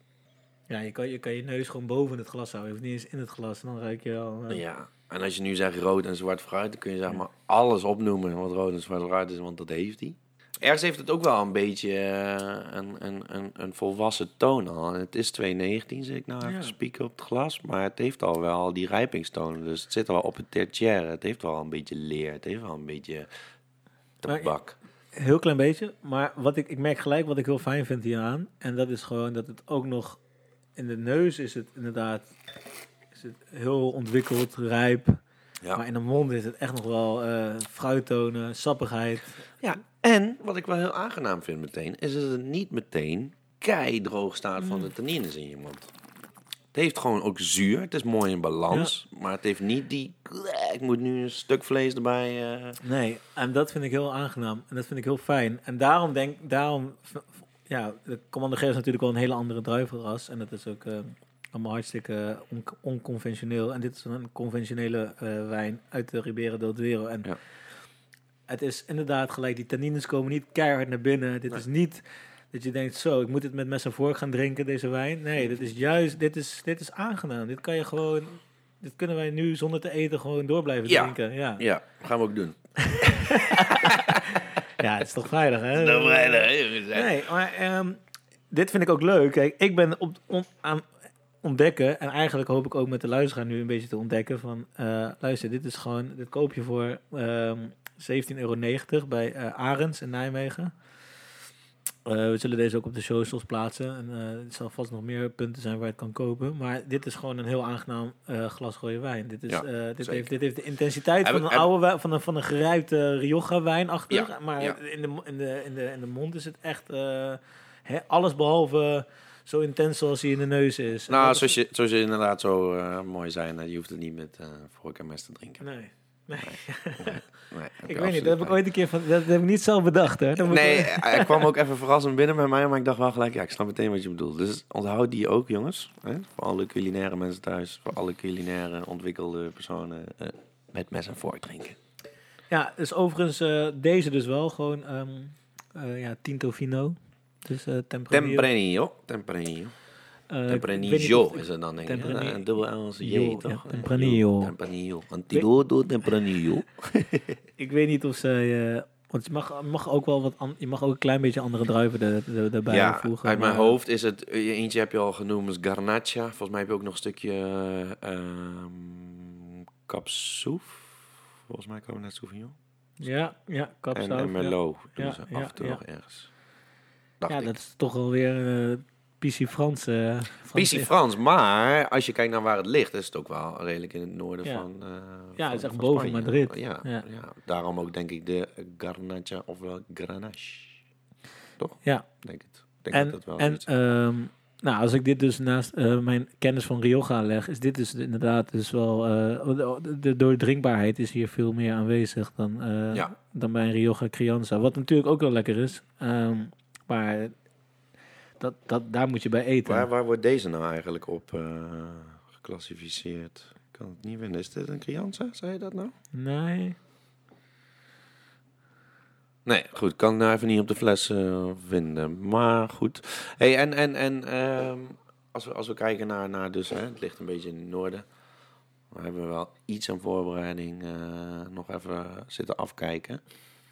ja, je kan, je kan je neus gewoon boven het glas houden. Je hoeft niet eens in het glas. Dan ruik je al... Ja. En als je nu zegt rood en zwart fruit, dan kun je zeg maar alles opnoemen wat rood en zwart fruit is, want dat heeft hij. Ergens heeft het ook wel een beetje eh, een, een, een, een volwassen toon al. Het is 219, zie ik nou even Ja. spieken op het glas. Maar het heeft al wel die rijpingstonen. Dus het zit al op het tertiaire. Het heeft wel een beetje leer. Het heeft wel een beetje tabak. Heel klein beetje. Maar wat ik, ik merk gelijk wat ik heel fijn vind hieraan. En dat is gewoon dat het ook nog... In de neus is het inderdaad... Is het heel ontwikkeld, rijp. Ja. Maar in de mond is het echt nog wel eh fruittonen, sappigheid. Ja, en wat ik wel heel aangenaam vind meteen, is dat het niet meteen kei droog staat van de tannines in je mond. Het heeft gewoon ook zuur, het is mooi in balans, maar het heeft niet die, ik moet nu een stuk vlees erbij. eh. Nee, en dat vind ik heel aangenaam. En dat vind ik heel fijn. En daarom denk daarom, ja, de Commander G is natuurlijk wel een hele andere druivenras. En dat is ook eh, allemaal hartstikke on- onconventioneel. En dit is een conventionele eh, wijn uit de Ribera del Duero. En Ja. het is inderdaad gelijk, die tannines komen niet keihard naar binnen. Dit Nee. is niet dat je denkt, zo, ik moet dit met mes en vork gaan drinken, deze wijn. Nee, dit is juist, dit is, dit is aangenaam. Dit kan je gewoon, dit kunnen wij nu zonder te eten gewoon door blijven Ja. drinken. Ja. Ja, gaan we ook doen. Ja, het is toch veilig, hè? Hè? Nee, maar ehm, dit vind ik ook leuk. Kijk, ik ben op, on- aan ontdekken, en eigenlijk hoop ik ook met de luisteraar nu een beetje te ontdekken van, eh, luister, dit is gewoon, dit koop je voor ehm 17,90 euro bij eh Arends in Nijmegen. Eh, we zullen deze ook op de socials plaatsen. En er zal vast nog meer punten zijn waar je het kan kopen. Maar dit is gewoon een heel aangenaam glas rode wijn. Dit, is, Ja, dit, heeft, dit heeft de intensiteit Heb van een oude wijn, van een, van een gerijpte Rioja wijn achter. Ja, maar ja. In, de, in, de, in, de, in de mond is het echt alles behalve zo intens zoals hij in de neus is. Nou, zoals je, zoals je inderdaad zo eh, mooi zei, nou, je hoeft het niet met eh vork en mes te drinken. Nee. nee. Ik weet niet, dat heb ik ooit een keer van. Dat heb ik niet zelf bedacht, hè? Nee, ik- hij kwam ook even verrassend binnen bij mij, maar ik dacht wel gelijk, ja, ik snap meteen wat je bedoelt. Dus onthoud die ook, jongens. Hè? Voor alle culinaire mensen thuis, voor alle culinaire ontwikkelde personen, eh, met mes en vork drinken. Ja, dus overigens eh, deze dus wel gewoon eh, ja, Tinto Fino. Dus eh Tempranillo. Tempranillo, Tempranillo. Eh, Tempranillo is het dan, denk ik. Tempranillo. Een dubbel Engels Jo, J, ja, toch? Tempranillo. Tempranillo. Antidoto Tempranillo. Ik weet niet of ze. eh, want je mag, mag ook wel wat. je mag ook een klein beetje andere druiven er, er, erbij Ja, voegen. uit mijn maar- hoofd is het, eentje heb je al genoemd, is Garnacha. Volgens mij heb je ook nog een stukje kapsoef. Volgens mij komen net Sauvignon. Ja, ja, En, kapsaus. en ja. Merlot Ja, ze ja, af en toe ja. nog ergens. Dacht Ja, ik. dat is toch alweer uh, PC Frans. eh Frans- Pissie Frans, maar als je kijkt naar waar het ligt, is het ook wel redelijk in het noorden Ja. van, eh Ja, het is echt boven Spanje. Madrid. Ja, ja. Ja. daarom ook denk ik de Garnacha ofwel Grenache. Toch? Ja. Denk het. Denk En, dat wel en ehm, nou, als ik dit dus naast eh, mijn kennis van Rioja leg, is dit dus inderdaad dus wel... eh, de, doordrinkbaarheid is hier veel meer aanwezig dan, eh, Ja. dan bij een Rioja Crianza. Wat natuurlijk ook wel lekker is. Ehm, maar dat, dat, daar moet je bij eten. Waar, waar wordt deze nou eigenlijk op eh, geclassificeerd? Ik kan het niet vinden. Is dit een Crianza? Zei je dat nou? Nee. Nee, goed. Kan ik nou even niet op de fles eh, vinden. Maar goed. Hey, en en, en ehm, als, we, als we kijken naar, naar dus, hè, het ligt een beetje in het noorden. We hebben wel iets aan voorbereiding eh, nog even zitten afkijken.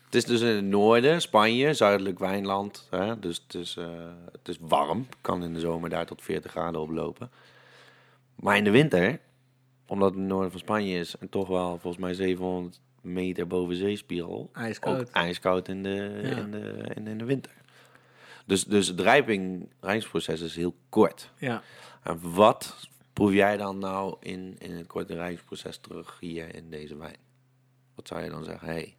Het is dus in het noorden, Spanje, zuidelijk Wijnland. Hè, dus het is, eh, het is warm. Kan in de zomer daar tot 40 graden oplopen. Maar in de winter, omdat het in het noorden van Spanje is... en toch wel volgens mij 700 meter boven zeespiegel... Ijskoud. Ook ijskoud in de, Ja. in de, in, in de winter. Dus, dus het rijping, rijpingsproces is heel kort. Ja. En wat proef jij dan nou in, in het korte rijpingsproces terug hier in deze wijn? Wat zou je dan zeggen? Hey.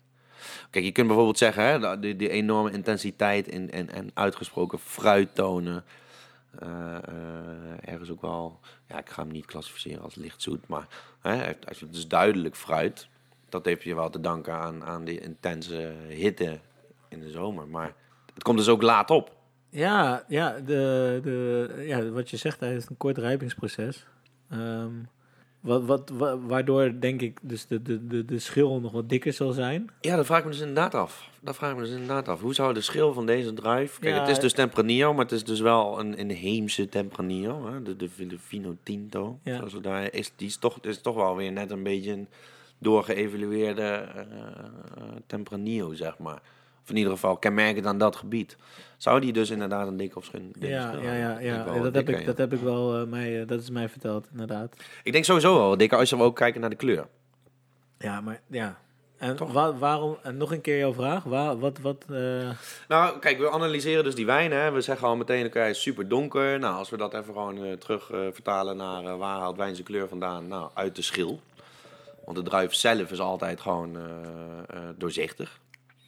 Kijk, je kunt bijvoorbeeld zeggen, hè, die, enorme intensiteit en, en, en uitgesproken fruittonen. eh, eh, ergens ook wel, ja, ik ga hem niet klassificeren als lichtzoet, maar hè, als je dus duidelijk fruit, dat heeft je wel te danken aan, aan die intense hitte in de zomer. Maar het komt dus ook laat op. Ja, ja, de, de, ja, wat je zegt, hij is een kort rijpingsproces. Ehm, wat, wat, wa- waardoor denk ik dus de, de, de, de schil nog wat dikker zal zijn. Ja, dat vraag ik me dus inderdaad af. Dat vraag ik me dus inderdaad af. Hoe zou de schil van deze druif... Kijk, Ja, het is dus Tempranillo, maar het is dus wel een, een Heemse Tempranillo. Hè? De, de, de Vino Tinto. Ja. Zoals we daar is, die is toch, is toch wel weer net een beetje een doorgeëvalueerde eh, eh, Tempranillo, zeg maar. Of in ieder geval kenmerkend aan dat gebied. Zou die dus inderdaad een dikke of schun? Ja, ja, ja, dat, heb dikker, ik, ja. dat heb ik wel, eh, mij, eh, dat is mij verteld, inderdaad. Ik denk sowieso wel dikker als we ook kijken naar de kleur. Ja, maar ja. En wa- waarom, en nog een keer jouw vraag, Waar, wat, wat, eh, Nou, kijk, we analyseren dus die wijn. Hè. We zeggen al meteen, oké, super donker. Nou, als we dat even gewoon terug vertalen naar waar haalt wijn zijn kleur vandaan? Nou, uit de schil. Want de druif zelf is altijd gewoon doorzichtig.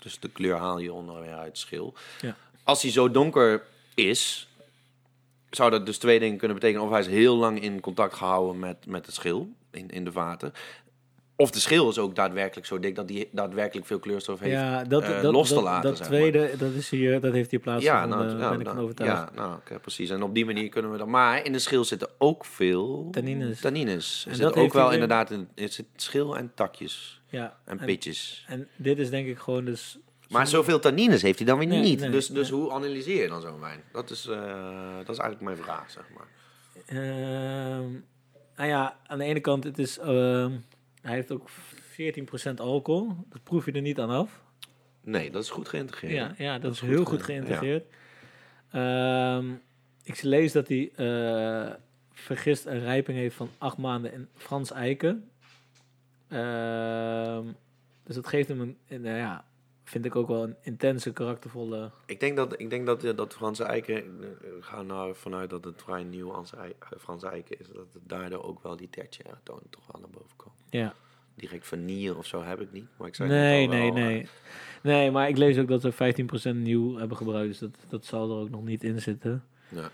Dus de kleur haal je onder weer uit de schil. Ja. Als hij zo donker is, zou dat dus twee dingen kunnen betekenen. Of hij is heel lang in contact gehouden met, met het schil in, in de vaten. Of de schil is ook daadwerkelijk zo dik dat hij daadwerkelijk veel kleurstof heeft. ja, dat, eh, dat, los te dat, laten, dat maar. tweede, dat, is hier, dat heeft hier plaatsgevonden, Ja, nou, ja, ben ik nou, van overtuigd. Ja, nou, precies. En op die manier kunnen we dat. Maar in de schil zitten ook veel Tannines. Tannines. Er En zit dat ook wel weer- inderdaad in. Er zit schil en takjes Ja, en en, pitjes. en dit is denk ik gewoon dus... Maar zoveel tannines heeft hij dan weer Nee, niet. nee, dus dus nee. hoe analyseer je dan zo'n wijn? Dat is, eh, dat is eigenlijk mijn vraag, zeg maar. Ehm, nou ja, aan de ene kant, het is, ehm, hij heeft ook 14% alcohol. Dat proef je er niet aan af. Nee, dat is goed geïntegreerd. Ja, ja dat, is, is heel goed goed ge- geïntegreerd. Ehm, ik lees dat hij eh, vergist een rijping heeft van acht maanden in Frans eiken. Ehm, dus dat geeft hem een, een, nou ja, vind ik ook wel een intense, karaktervolle... Ik denk dat, ik denk dat, eh, dat Franse eiken, eh, we gaan nou vanuit dat het vrij nieuw eh, Franse eiken is, dat het daardoor ook wel die tertiaire tonen toch wel naar boven komen. Ja. Direct vanille of zo heb ik niet, maar ik zei Nee, nee, wel, eh, nee. Nee, maar ik lees ook dat ze 15% nieuw hebben gebruikt. Dus dat, dat zal er ook nog niet in zitten. Ja,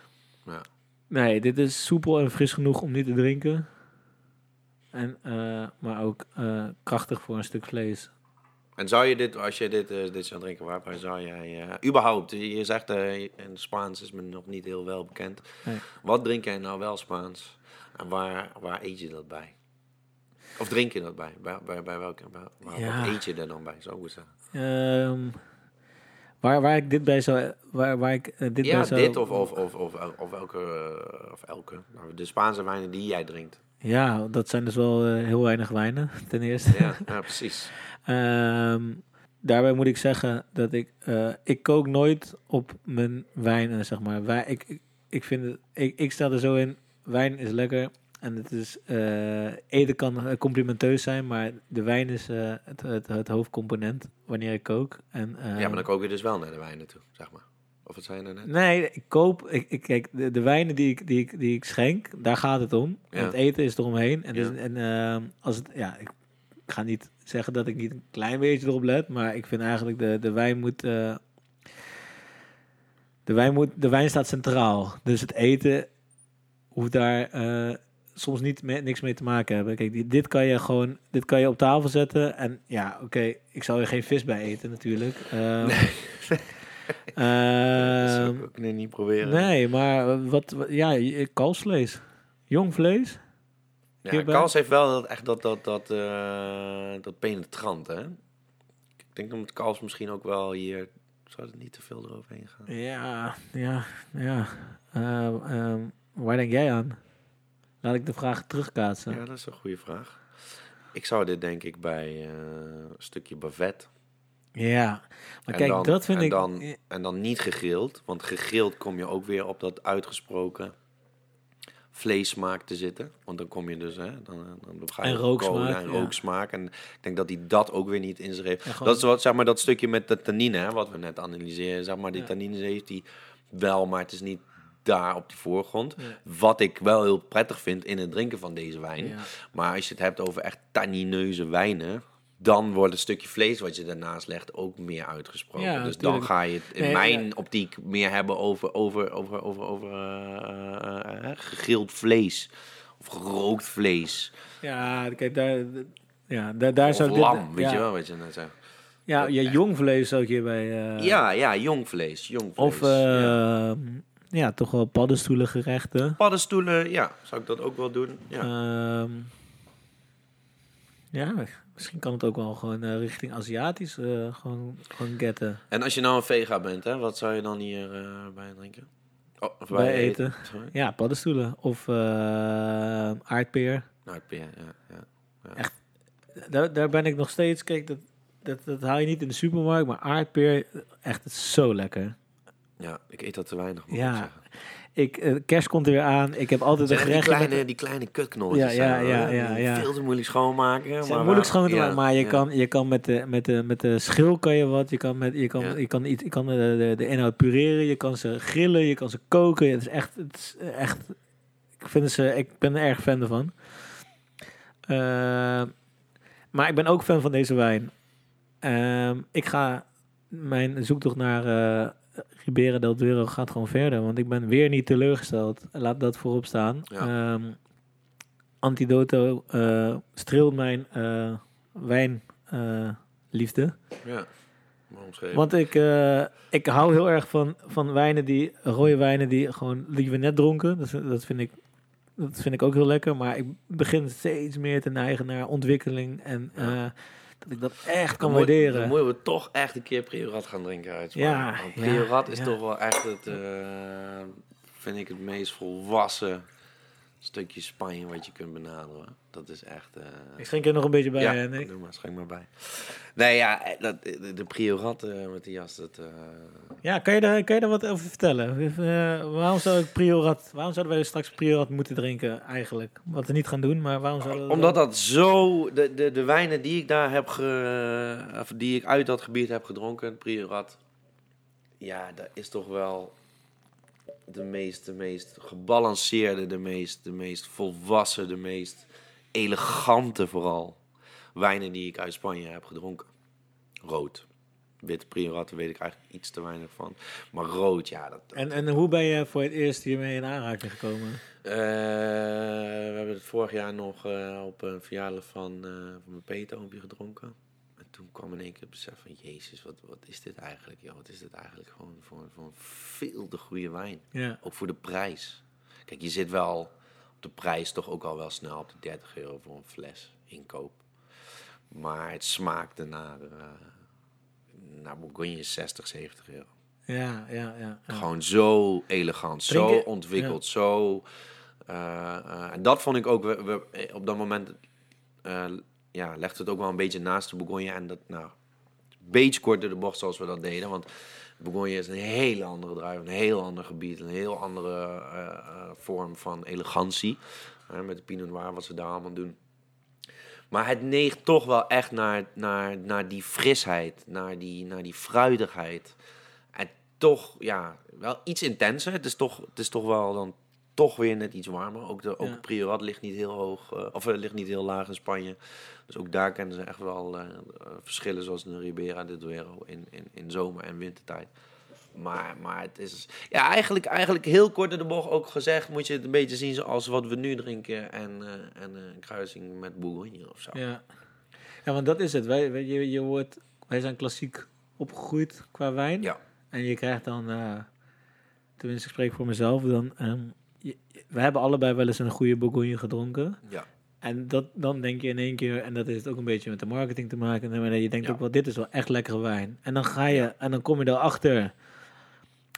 ja. Nee, dit is soepel en fris genoeg om niet te drinken. En, eh, maar ook eh, krachtig voor een stuk vlees. En zou je dit, als je dit, eh, dit zou drinken, waarbij zou jij, eh, überhaupt, je zegt eh in Spaans is me nog niet heel wel bekend. Nee. Wat drink jij nou wel Spaans? En waar, waar eet je dat bij? Of drink je dat bij? Bij, bij, bij welke, waar, Ja. Wat eet je er dan bij, zou ik zeggen? Ehm, waar, waar ik dit bij zou... Waar, waar ik dit ja, bij zou, dit of, of, of, of, of elke, of elke. Nou, de Spaanse wijnen die jij drinkt. Ja, dat zijn dus wel heel weinig wijnen, ten eerste. Ja, ja precies. Ehm, daarbij moet ik zeggen dat ik... eh, ik kook nooit op mijn wijn, zeg maar. Wij, ik, ik, vind het... Ik, ik sta er zo in, wijn is lekker... En het is, eh, eten kan complimenteus zijn, maar de wijn is eh, het, het, het hoofdcomponent wanneer ik kook. En, ja, maar dan kook je dus wel naar de wijnen toe, zeg maar. Of zei je nou net? Nee, ik koop. Ik, ik, kijk, de, de wijnen die ik, die, ik, die ik schenk, daar gaat het om. Ja. het eten is eromheen. En, dus, Ja. en ehm, als het, ja, ik ga niet zeggen dat ik niet een klein beetje erop let, maar ik vind eigenlijk de, de wijn moet. eh, de, wijn moet de wijn staat centraal. Dus het eten hoeft daar eh, soms niet mee, niks mee te maken hebben. Kijk, dit kan je gewoon dit kan je op tafel zetten. En ja, oké, ik zou er geen vis bij eten natuurlijk. Ehm, dat zou ehm, ik ook niet proberen. Nee, maar wat, wat ja, kalfsvlees. Jong vlees? Ja, hierbij? Kals heeft wel dat, echt dat, dat, dat, eh, dat penetrant, hè? Ik denk dat Kals misschien ook wel hier... Zou het niet te veel eroverheen gaan? Ja, ja, ja. Ehm, ehm, waar denk jij aan? Laat ik de vraag terugkaatsen. Ja, dat is een goede vraag. Ik zou dit denk ik bij eh, een stukje bavet. Ja, maar En kijk, dan- dat vind en ik... Dan, en dan niet gegrild, want gegrild kom je ook weer op dat uitgesproken vleessmaak te zitten. Want dan kom je dus, hè, dan, dan ga je En rooksmaak, En ja. rooksmaak. En ik denk dat hij dat ook weer niet in zich heeft. Ja, dat is wat, zeg maar, dat stukje met de tannine, hè, wat we net analyseren. Zeg maar, die Ja. tannines heeft die wel, maar het is niet daar op die voorgrond. Wat ik wel heel prettig vind in het drinken van deze wijn. Maar als je het hebt over echt tannineuze wijnen, dan wordt het stukje vlees wat je daarnaast legt ook meer uitgesproken. Ja, dus dan ga je het in Nee, mijn ja. optiek meer hebben over, over, over, over, over eh, eh, eh, gegrild vlees. Of gerookt vlees. Ja, kijk, daar, ja, daar, daar of zou ik dit- lam, weet ja, je wel wat je net zegt. Ja, ja, jong vlees zou ik hierbij... eh, ja, ja, jong vlees. Jong vlees. Of, ja. ja. toch wel paddenstoelengerechten. Paddenstoelen, ja, zou ik dat ook wel doen. Ja. Ehm, ja, misschien kan het ook wel gewoon eh, richting Aziatisch eh, gewoon, gewoon getten. En als je nou een vega bent, hè, wat zou je dan hier eh, bij drinken? Oh, of Bij eten. Ja, paddenstoelen. Of aardpeer. Nou, ik ben- ja, ja. Daar, daar ben ik nog steeds... Kijk, dat, dat, dat haal je niet in de supermarkt, maar aardpeer, echt, het is zo lekker. ja, ik eet dat te weinig, moet Ja, ik zeggen. Ik, eh, kerst komt er weer aan. Ik heb altijd een Zijn die gerecht... met- kleine, die kleine kutknolletjes Ja, ja, ja, ja. Veel te moeilijk schoonmaken. Zijn maar moeilijk schoon te ja, maken, maar je kan, je kan met, de, met, de, met de schil kan je wat. Je kan, met, je kan, je kan, iets, je kan de, de, de inhoud pureren. Je kan ze grillen. Je kan ze koken. Het is echt... Het is echt ik, vind ze, ik ben er erg fan ervan. Eh, maar ik ben ook fan van deze wijn. Ehm, ik ga... Mijn zoektocht naar eh Ribera del Duero gaat gewoon verder. Want ik ben weer niet teleurgesteld. Laat dat voorop staan. Ja. Ehm, Antidoto eh, streelt mijn eh wijnliefde. Ja. Want ik, eh, ik hou heel erg van, van wijnen die, rode wijnen die gewoon liever net dronken. Dat, dat, vind ik, dat vind ik ook heel lekker. Maar ik begin steeds meer te neigen naar ontwikkeling. En Ja. Dat ik dat echt kan moet- waarderen. Dan moeten we toch echt een keer Priorat gaan drinken uit Spanje. Ja, Want ja, Priorat is ja. toch wel echt het, eh, vind ik, het meest volwassen stukje Spanje wat je kunt benaderen. Dat is echt... eh, Ik schenk er nog een beetje bij, ja, doe maar, schenk maar bij. Nee, ja, eh, dat, de, de Priorat eh, met die jas, dat... eh, Ja, kan je, daar, kan je daar wat over vertellen? Eh, waarom zou ik priorat, waarom zouden wij straks priorat moeten drinken eigenlijk? Wat we niet gaan doen, maar waarom zouden we Omdat dat zo... De, de, de wijnen die ik daar heb ge, of die ik uit dat gebied heb gedronken, Priorat... Ja, dat is toch wel de meest, de meest gebalanceerde, de meest, de meest volwassen, de meest elegante vooral wijnen die ik uit Spanje heb gedronken. Rood. Wit Priorat daar weet ik eigenlijk iets te weinig van. Maar rood, ja, dat, En, en hoe ben je voor het eerst hiermee in aanraking gekomen? Eh, we hebben het vorig jaar nog eh, op een verjaardag van, eh, van mijn peetoompje gedronken. En toen kwam in één keer het besef van, jezus, wat, wat is dit eigenlijk? Ja, wat is dit eigenlijk gewoon voor, voor een veel te goede wijn? Ja, Ook voor de prijs. Kijk, je zit wel op de prijs toch ook al wel snel op de 30 euro voor een fles inkoop. Maar het smaakte naar, eh naar Bourgogne 60, 70 euro. ja, ja. ja, ja. Gewoon zo elegant, zo ontwikkeld, zo... eh, eh, en dat vond ik ook, we, we- op dat moment ja, legde het ook wel een beetje naast de Bourgogne. En dat, nou, een beetje kort door de bocht zoals we dat deden. Want Bourgogne is een hele andere druif, een heel ander gebied, een heel andere eh, eh, vorm van elegantie. Met de Pinot Noir, wat ze daar allemaal doen. Maar het neigt toch wel echt naar, naar, naar die frisheid, naar die, naar die fruitigheid. En toch, ja, wel iets intenser. Het is toch, het is toch wel dan toch weer net iets warmer. Ook de ook Ja. Priorat ligt niet heel hoog, eh, of eh, ligt niet heel laag in Spanje. Dus ook daar kennen ze echt wel eh, verschillen, zoals de Ribera de Duero in, in, in zomer- en wintertijd. Maar, maar het is ja, eigenlijk, eigenlijk heel kort in de bocht ook gezegd, moet je het een beetje zien zoals wat we nu drinken en, en een kruising met Bourgogne of zo. ja. ja, want dat is het. Wij, wij, je, je wordt, wij zijn klassiek opgegroeid qua wijn. Ja. En je krijgt dan, eh, tenminste ik spreek voor mezelf, dan, ehm, je- we hebben allebei wel eens een goede Bourgogne gedronken. Ja. En dat, dan denk je in één keer, en dat heeft ook een beetje met de marketing te maken, maar je denkt Ja. ook wel, dit is wel echt lekkere wijn. En dan ga je, en dan kom je erachter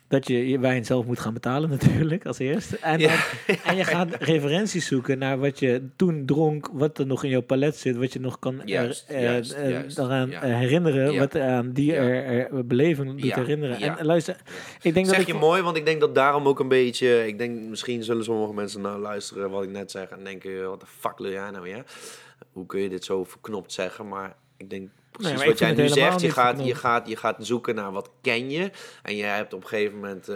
dat je je wijn zelf moet gaan betalen natuurlijk, als eerste. En, Ja. dan- en je gaat referenties zoeken naar wat je toen dronk, wat er nog in jouw palet zit, wat je nog kan er- Juist, eh, juist, eh, juist. eraan Ja. eh, herinneren, Ja. wat aan die Ja. er, beleving doet Ja. herinneren. Ja. En luister, ik denk dat Zeg ik je mooi, want ik denk dat daarom ook een beetje... Ik denk, misschien zullen sommige mensen nou luisteren wat ik net zeg... en denken, wat de fuck wil jij nou weer? Hoe kun je dit zo verknopt zeggen? Maar ik denk, precies wat jij nu zegt. Je gaat, je, gaat, je gaat zoeken naar wat ken je. En je hebt op een gegeven moment, eh,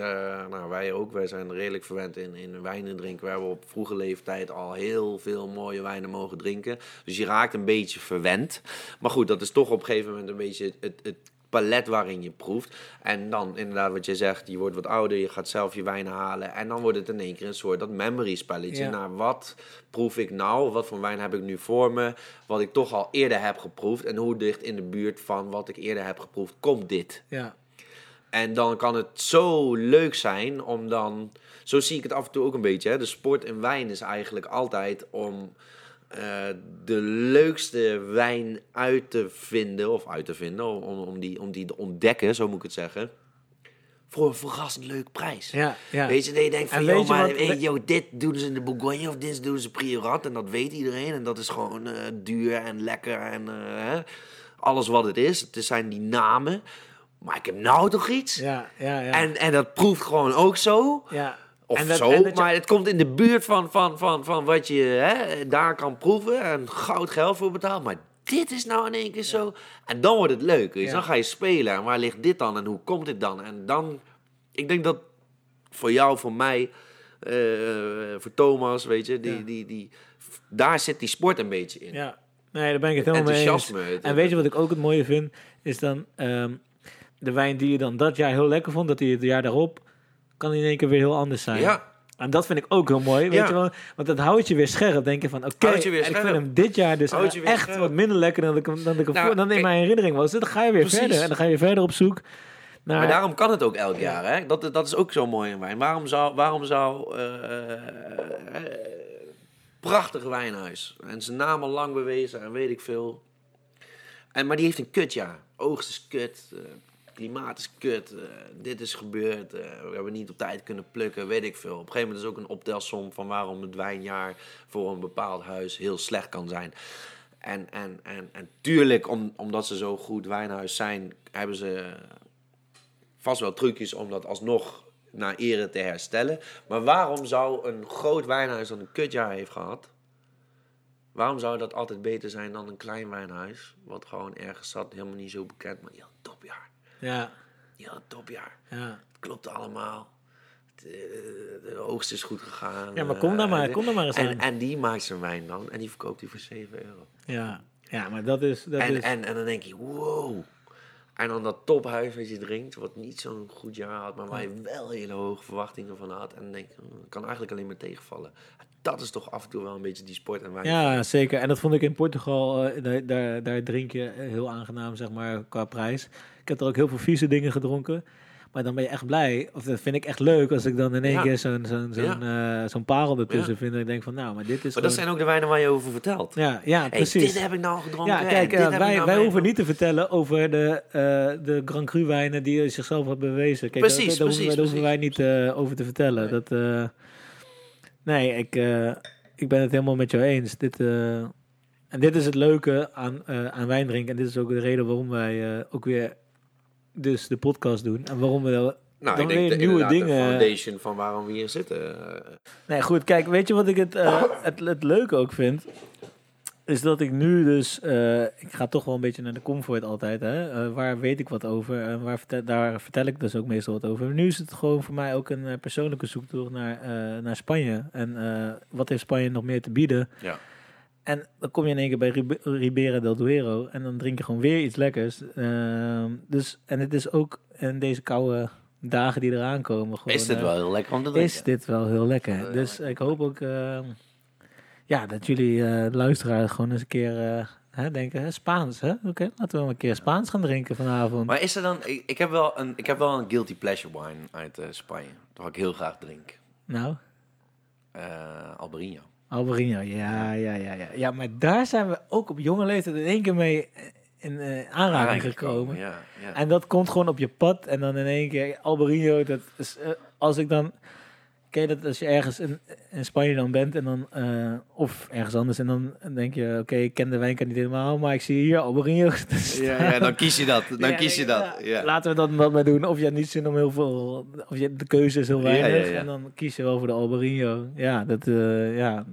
nou wij ook, wij zijn redelijk verwend in, in wijnen drinken. We hebben op vroege leeftijd al heel veel mooie wijnen mogen drinken. Dus je raakt een beetje verwend. Maar goed, dat is toch op een gegeven moment een beetje het, het palet waarin je proeft. En dan inderdaad wat je zegt, je wordt wat ouder, je gaat zelf je wijnen halen. En dan wordt het in één keer een soort dat memory spelletje. Ja. Naar wat proef ik nou? Wat voor wijn heb ik nu voor me? Wat ik toch al eerder heb geproefd. En hoe dicht in de buurt van wat ik eerder heb geproefd komt dit? Ja, En dan kan het zo leuk zijn om dan... Zo zie ik het af en toe ook een beetje. Hè? De sport in wijn is eigenlijk altijd om eh, de leukste wijn uit te vinden. Of uit te vinden, om, om, die, om die te ontdekken, zo moet ik het zeggen. Voor een verrassend leuk prijs. ja, ja. Weet je, dat je denkt van, joh, maar, wat- dit doen ze in de Bourgogne of dit doen ze Priorat. En dat weet iedereen. En dat is gewoon eh, duur en lekker en eh, alles wat het is. Het zijn die namen. Maar ik heb nou toch iets. Ja, ja, ja. En, en dat proeft gewoon ook zo. ja. Of En dat- zo, en dat je- maar het komt in de buurt van, van, van, van wat je hè, daar kan proeven. En goud geld voor betaalt. Maar dit is nou in één keer zo. En dan wordt het leuk. Dus dan ga je spelen. En waar ligt dit dan? En hoe komt dit dan? En dan, ik denk dat voor jou, voor mij, eh, voor Thomas, weet je, die, die, die, daar zit die sport een beetje in. Ja, nee, daar ben ik het helemaal mee eens. En weet je wat ik ook het mooie vind? Is dan ehm, de wijn die je dan dat jaar heel lekker vond, dat die het jaar daarop kan in één keer weer heel anders zijn. Ja, En dat vind ik ook heel mooi, weet Ja. je wel? Want dat houdt je weer scherp. Denk je van, oké, en ik vind hem dit jaar dus echt scherp. wat minder lekker dan ik, hem- dan ik hem Nou, voor- dan in kijk- mijn herinnering was. Dan ga je weer Precies. verder en dan ga je verder op zoek naar... Maar daarom kan het ook elk jaar. Hè? Dat, dat is ook zo mooi in wijn. Waarom zou, waarom zou eh, eh, prachtig wijnhuis en zijn naam al lang bewezen en weet ik veel. En, maar die heeft een kutjaar. Oogst is kut, eh, klimaat is kut, eh, dit is gebeurd, eh, we hebben niet op tijd kunnen plukken, weet ik veel. Op een gegeven moment is ook een optelsom van waarom het wijnjaar voor een bepaald huis heel slecht kan zijn. En, en, en, en tuurlijk, om, omdat ze zo goed wijnhuis zijn, hebben ze vast wel trucjes om dat alsnog naar ere te herstellen. Maar waarom zou een groot wijnhuis dat een kutjaar heeft gehad, waarom zou dat altijd beter zijn dan een klein wijnhuis, wat gewoon ergens zat, helemaal niet zo bekend, maar een topjaar. Ja, een topjaar. ja. Klopt allemaal. Het, eh, De oogst is goed gegaan. ja, maar kom daar Eh, maar, de- kom daar maar eens en, aan. en die maakt zijn wijn dan en die verkoopt die voor 7 euro. Ja, ja maar dat is... Dat En, is en, en dan denk je, wow. En dan dat tophuis wat je drinkt, wat niet zo'n goed jaar had, maar waar je wel hele hoge verwachtingen van had. En dan denk je, hm, het kan eigenlijk alleen maar tegenvallen. Dat is toch af en toe wel een beetje die sport en wijn. Ja, zeker. En dat vond ik in Portugal, eh, daar, daar, daar drink je heel aangenaam, zeg maar, qua prijs. Ik heb er ook heel veel vieze dingen gedronken. Maar dan ben je echt blij, of dat vind ik echt leuk, als ik dan in één Ja. keer zo'n zo'n zo'n eh, parel ertussen Ja. vind. En ik denk van, nou, maar dit is Maar dat zijn ook de wijnen waar je over vertelt. Ja, ja Hey, precies. dit heb ik nou gedronken. ja, kijk, eh, wij, nou wij hoeven niet te vertellen over de, eh, de Grand Cru wijnen die zichzelf hebben bewezen. Kijk, Precies, daar, hoeven, precies, daar hoeven wij niet over te vertellen. Nee. Dat, nee, ik, ik ben het helemaal met jou eens. Dit, en dit is het leuke aan, aan wijn drinken. En dit is ook de reden waarom wij ook weer dus de podcast doen. En waarom we Nou, dan ik weer denk de, nieuwe dingen- de foundation van waarom we hier zitten. eh, Nee, goed. Kijk, weet je wat ik het, eh, het, het leuke ook vind? Is dat ik nu dus... eh, ik ga toch wel een beetje naar de comfort altijd. Hè? Waar weet ik wat over? En waar vertel, daar vertel ik dus ook meestal wat over. Nu is het gewoon voor mij ook een persoonlijke zoektocht naar, naar Spanje. En wat heeft Spanje nog meer te bieden? Ja. En dan kom je in één keer bij Rib- Ribera del Duero. En dan drink je gewoon weer iets lekkers. Ehm, dus, en het is ook in deze koude dagen die eraan komen. Gewoon, is dit eh, wel heel lekker om te drinken. is dit wel heel lekker. Dus ik hoop ook eh, ja, dat jullie eh luisteraars gewoon eens een keer eh, hè, denken, hè, Spaans, hè? Oké, laten we wel een keer Spaans gaan drinken vanavond. Maar is er dan... Ik, ik, heb wel een, ik heb wel een guilty pleasure wine uit Spanje. Dat ik heel graag drink. nou, Albarino. Albarino, ja, ja, ja, ja. Ja, maar daar zijn we ook op jonge leeftijd in één keer mee in eh, aanraking gekomen. Ja, ja. En dat komt gewoon op je pad en dan in één keer Albarino, dat is, eh, als ik dan... Ken je dat als je ergens in, in Spanje dan bent en dan, eh, of ergens anders en dan denk je, oké, ik ken de wijnkant niet helemaal, maar ik zie hier Albarino ja, ja, dan kies je dat. Dan Ja, kies je dat. Ja. Laten we dat dat maar doen. Of je hebt niet zin om heel veel, of je, de keuze is heel weinig en dan kies je wel voor de Albarino. Ja, dat, eh, ja,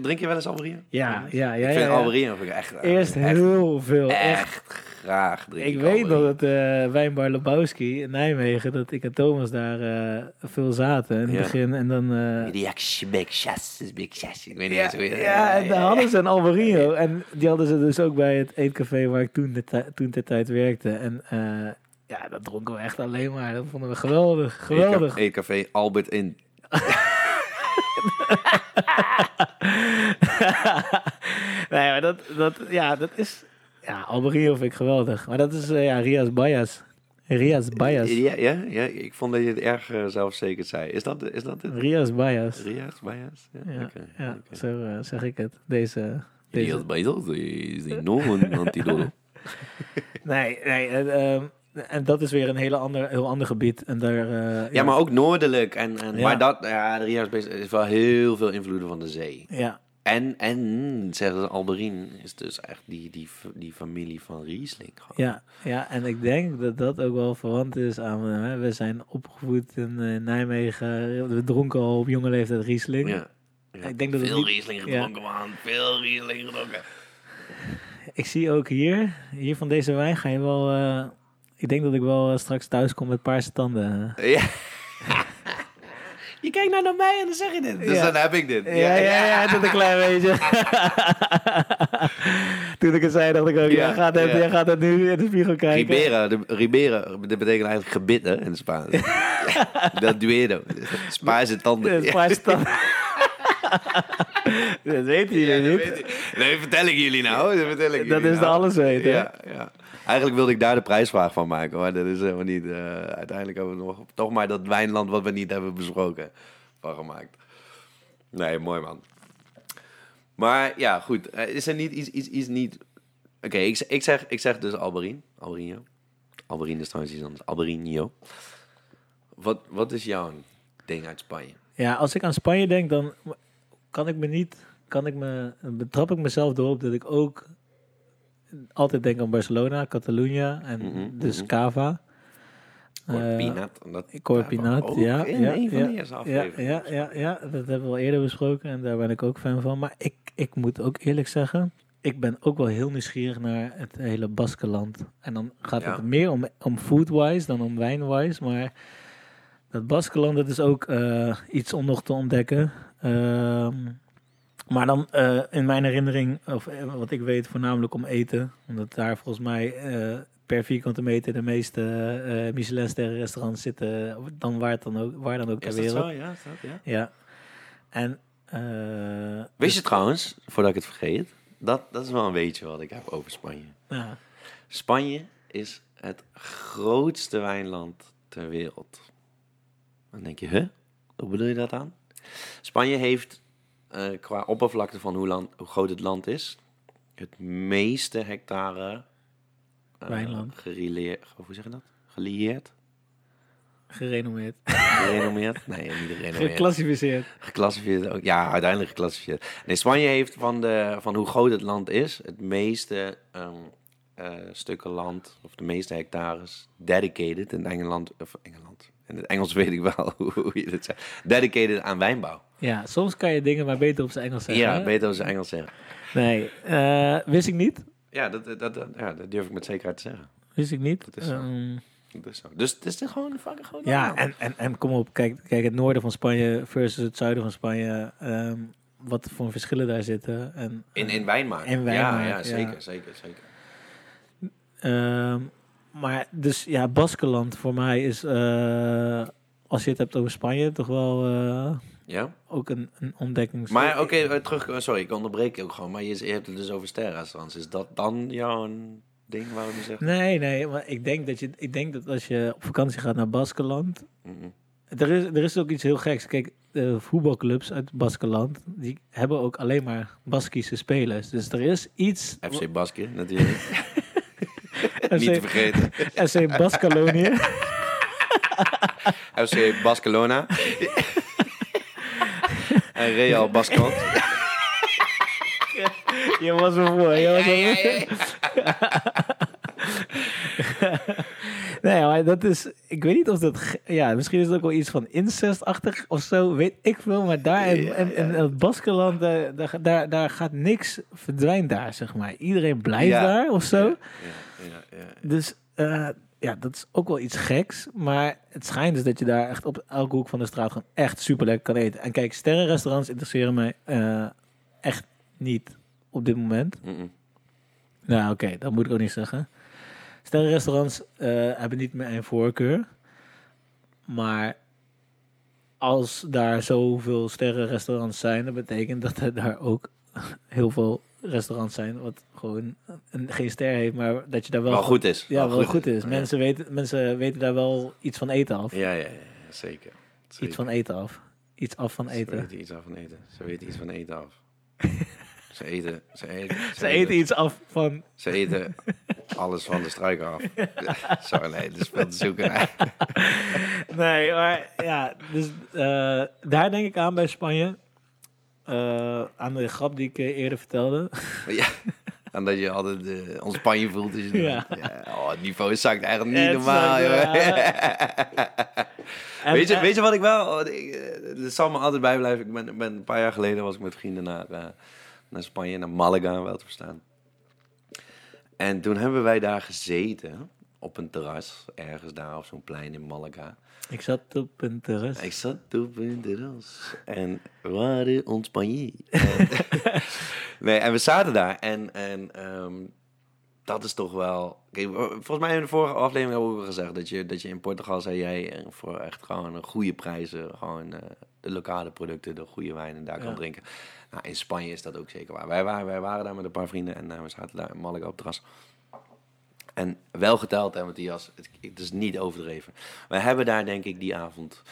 Drink je wel eens Albarino? ja, ja, ja. ik vind. Albarino ik echt... Eerst echt, heel veel, echt graag drink Ik ik weet nog dat eh Wijnbar Lebowski in Nijmegen, dat ik en Thomas daar eh, veel zaten in het Ja. begin. En dan... actie, big big chas. Ik weet niet ja, eens hoe je... ja, en daar hadden ze een Alvarino. En die hadden ze dus ook bij het eetcafé waar ik toen de, toen de tijd werkte. En ja, dat dronken we echt alleen maar. Dat vonden we geweldig. Geweldig. Eetcafé Albert in. nee, maar dat, dat, ja, dat is... Ja, Alvarino vind ik geweldig. Maar dat is eh, ja, Rias Bayas. Rias Bayas. Ja, ja, ja, ik vond dat je het erg eh, zelfzeker zei. Is dat, is dat het? Rias Bayas. Rias, Bias? Ja, Ja, oké. zo eh, zeg ik het. Deze... deze. Rias Bias is enorm een antidote. Nee, nee. En, ehm, en dat is weer een hele ander, heel ander gebied. En daar, eh, Ja, maar ook noordelijk. En, en, Ja. Maar dat, ja, de Rias Bias is wel heel veel invloeden van de zee. Ja, En, en zeggen ze, Alberine is dus echt die, die, die familie van Riesling. ja, ja, en ik denk dat dat ook wel verwant is aan... Hè, we zijn opgevoed in eh, Nijmegen. We dronken al op jonge leeftijd Riesling. Ja. Ja. Ik denk dat Veel niet- Riesling gedronken, man. Veel Riesling gedronken. Ik zie ook hier, hier van deze wijn ga je wel... eh, ik denk dat ik wel eh, straks thuis kom met paarse tanden. Ja. Je kijkt nou naar mij en dan zeg je dit. Dus dan heb ik dit. Ja, ja, ja, dat een klein beetje. Toen ik het zei, dacht ik ook, Ja, jij, gaat het, jij gaat het nu in de spiegel kijken. Ribera, de, Ribera, dat betekent eigenlijk gebit hè, in het Spaans. dat duedo. Spaanse tanden. Paarse tanden. dat weten jullie Ja, dat niet. weet. Nee, vertel ik jullie nou. Dat, vertel ik Dat jullie is de nou. alles weten. Ja, ja. Eigenlijk wilde ik daar de prijsvraag van maken, maar dat is helemaal niet. eh, uiteindelijk hebben we nog toch maar dat wijnland wat we niet hebben besproken van gemaakt. Nee, mooi man. Maar ja, goed. Eh, Is er niet iets, iets, iets niet... Oké, ik, zeg, ik zeg dus Alberine. Alberino. Alberine is trouwens iets anders. Alberino. Wat, wat is jouw ding uit Spanje? Ja, als ik aan Spanje denk, dan kan ik me niet, kan ik me, betrap ik mezelf erop dat ik ook altijd denk aan Barcelona, Catalunya en Mhm, dus mhm. Cava. Eh, Corpinat. ook ja. In ja, een van ja, de eerste ja, afleveringen. ja, ja, ja, dat hebben we al eerder besproken en daar ben ik ook fan van. Maar ik, ik moet ook eerlijk zeggen, ik ben ook wel heel nieuwsgierig naar het hele Baskeland. En dan gaat Ja. het meer om, om food-wise dan om wine-wise. Maar dat Baskeland, dat is ook eh, iets om nog te ontdekken. Ehm, maar dan eh, in mijn herinnering, of eh, wat ik weet, voornamelijk om eten. Omdat daar volgens mij eh, per vierkante meter de meeste eh Michelin-sterren restaurants zitten. Dan waar, het dan ook, waar dan ook ter Is dat wereld. zo? Ja, is dat, ja. Ja. En eh, Wist je trouwens, voordat ik het vergeet, dat, dat is wel een weetje wat ik heb over Spanje. ja, Spanje is het grootste wijnland ter wereld. Dan denk je, huh? Hoe bedoel je dat aan? Spanje heeft eh, qua oppervlakte van hoe, land, hoe groot het land is, het meeste hectare eh, Wijnland. hoe zeg je dat? Gelieerd? gerenommeerd. Gerenommeerd? Nee, niet gerenommeerd. Geclassificeerd. Geclassificeerd ook. Ja, uiteindelijk geclassificeerd. Nee, Spanje heeft van, de, van hoe groot het land is, het meeste ehm, eh, stukken land, of de meeste hectares, dedicated in Engeland, of Engeland. In het Engels weet ik wel hoe je dit zegt. Dedicated aan wijnbouw. Ja, soms kan je dingen maar beter op zijn Engels zeggen. Ja, hè? beter als Engels zeggen. Nee, eh, wist ik niet. Ja dat, dat, dat, ja, dat durf ik met zekerheid te zeggen. Wist ik niet. Dat is zo. Ehm, Dat is zo. Dus het is gewoon fucking gewoon. ja, en, en, en kom op, kijk, kijk, het noorden van Spanje versus het zuiden van Spanje. ehm, wat voor verschillen daar zitten. En, in, in wijn maken. In wijn ja, maken, ja, ja. zeker, zeker, zeker. Maar dus ja, Baskeland voor mij is, eh, als je het hebt over Spanje, toch wel eh, Ja? ook een, een ontdekkings... Maar oké, eh, terug. Sorry, ik onderbreek ook gewoon. Maar je, je hebt het dus over sterrenrestaurants. Is dat dan jouw ding, wou je zeggen? Nee, nee, maar ik denk dat, je, ik denk dat als je op vakantie gaat naar Baskeland, Mhm. er is, er is ook iets heel geks. Kijk, de voetbalclubs uit Baskeland, die hebben ook alleen maar Baskische spelers. Dus er is iets... FC Basket, natuurlijk. Niet te vergeten. FC Baskalonië. FC Barcelona. en Real Bascot. je was er voor, je was er voor. nee, maar dat is... Ik weet niet of dat... Ja, misschien is het ook wel iets van incestachtig of zo. Weet ik veel. Maar daar in, in, in het Baskeland, daar, daar, daar, gaat niks verdwijnt daar, zeg maar. Iedereen blijft Ja. daar of zo. Ja. Dus eh, ja, dat is ook wel iets geks. Maar het schijnt dus dat je daar echt op elke hoek van de straat gewoon echt super lekker kan eten. En kijk, sterrenrestaurants interesseren mij eh, echt niet op dit moment. Nou, oké, dat moet ik ook niet zeggen. Sterrenrestaurants eh, hebben niet meer een voorkeur. Maar als daar zoveel sterrenrestaurants zijn, dat betekent dat er daar ook heel veel restaurants zijn wat gewoon een, geen ster heeft, maar dat je daar wel, Wel goed is. Ja, wel goed is. Mensen, weten, mensen weten daar wel iets van eten af. Ja, ja, ja, zeker. zeker. Iets van eten af. Iets af van Ze eten. weten iets af van eten. Ze weten iets van eten af. ze eten, ze eten, Ze eten iets af van. Ze eten alles van de struiken af. Zo, nee, dat is veel te zoeken. Nee, maar ja, dus eh, daar denk ik aan bij Spanje. Eh, aan de grap die ik eh, eerder vertelde. Ja, en dat je altijd eh ons Spanje voelt. Dus Ja. ja. oh, het niveau zakt eigenlijk niet Het normaal. joh. Weet, je, weet je wat ik wel... ik, eh, Het zal me altijd bijblijven. Ik ben, ben een paar jaar geleden was ik met vrienden naar, eh, naar Spanje, naar Malaga wel te verstaan. En toen hebben wij daar gezeten op een terras, ergens daar op zo'n plein in Malaga. Ik zat op een terras. Ik zat op een terras en we waren ons nee, en we zaten daar en, en ehm, dat is toch wel... Kijk, volgens mij in de vorige aflevering hebben we ook al gezegd dat je, dat je in Portugal zei jij eh, voor echt gewoon een goede prijzen gewoon eh, de lokale producten, de goede wijnen daar kan Ja. drinken. Nou, in Spanje is dat ook zeker waar. Wij waren, wij waren daar met een paar vrienden en eh, we zaten daar in Malaga op het terras. En wel geteld, hè, Matthias, het, het is niet overdreven. We hebben daar denk ik die avond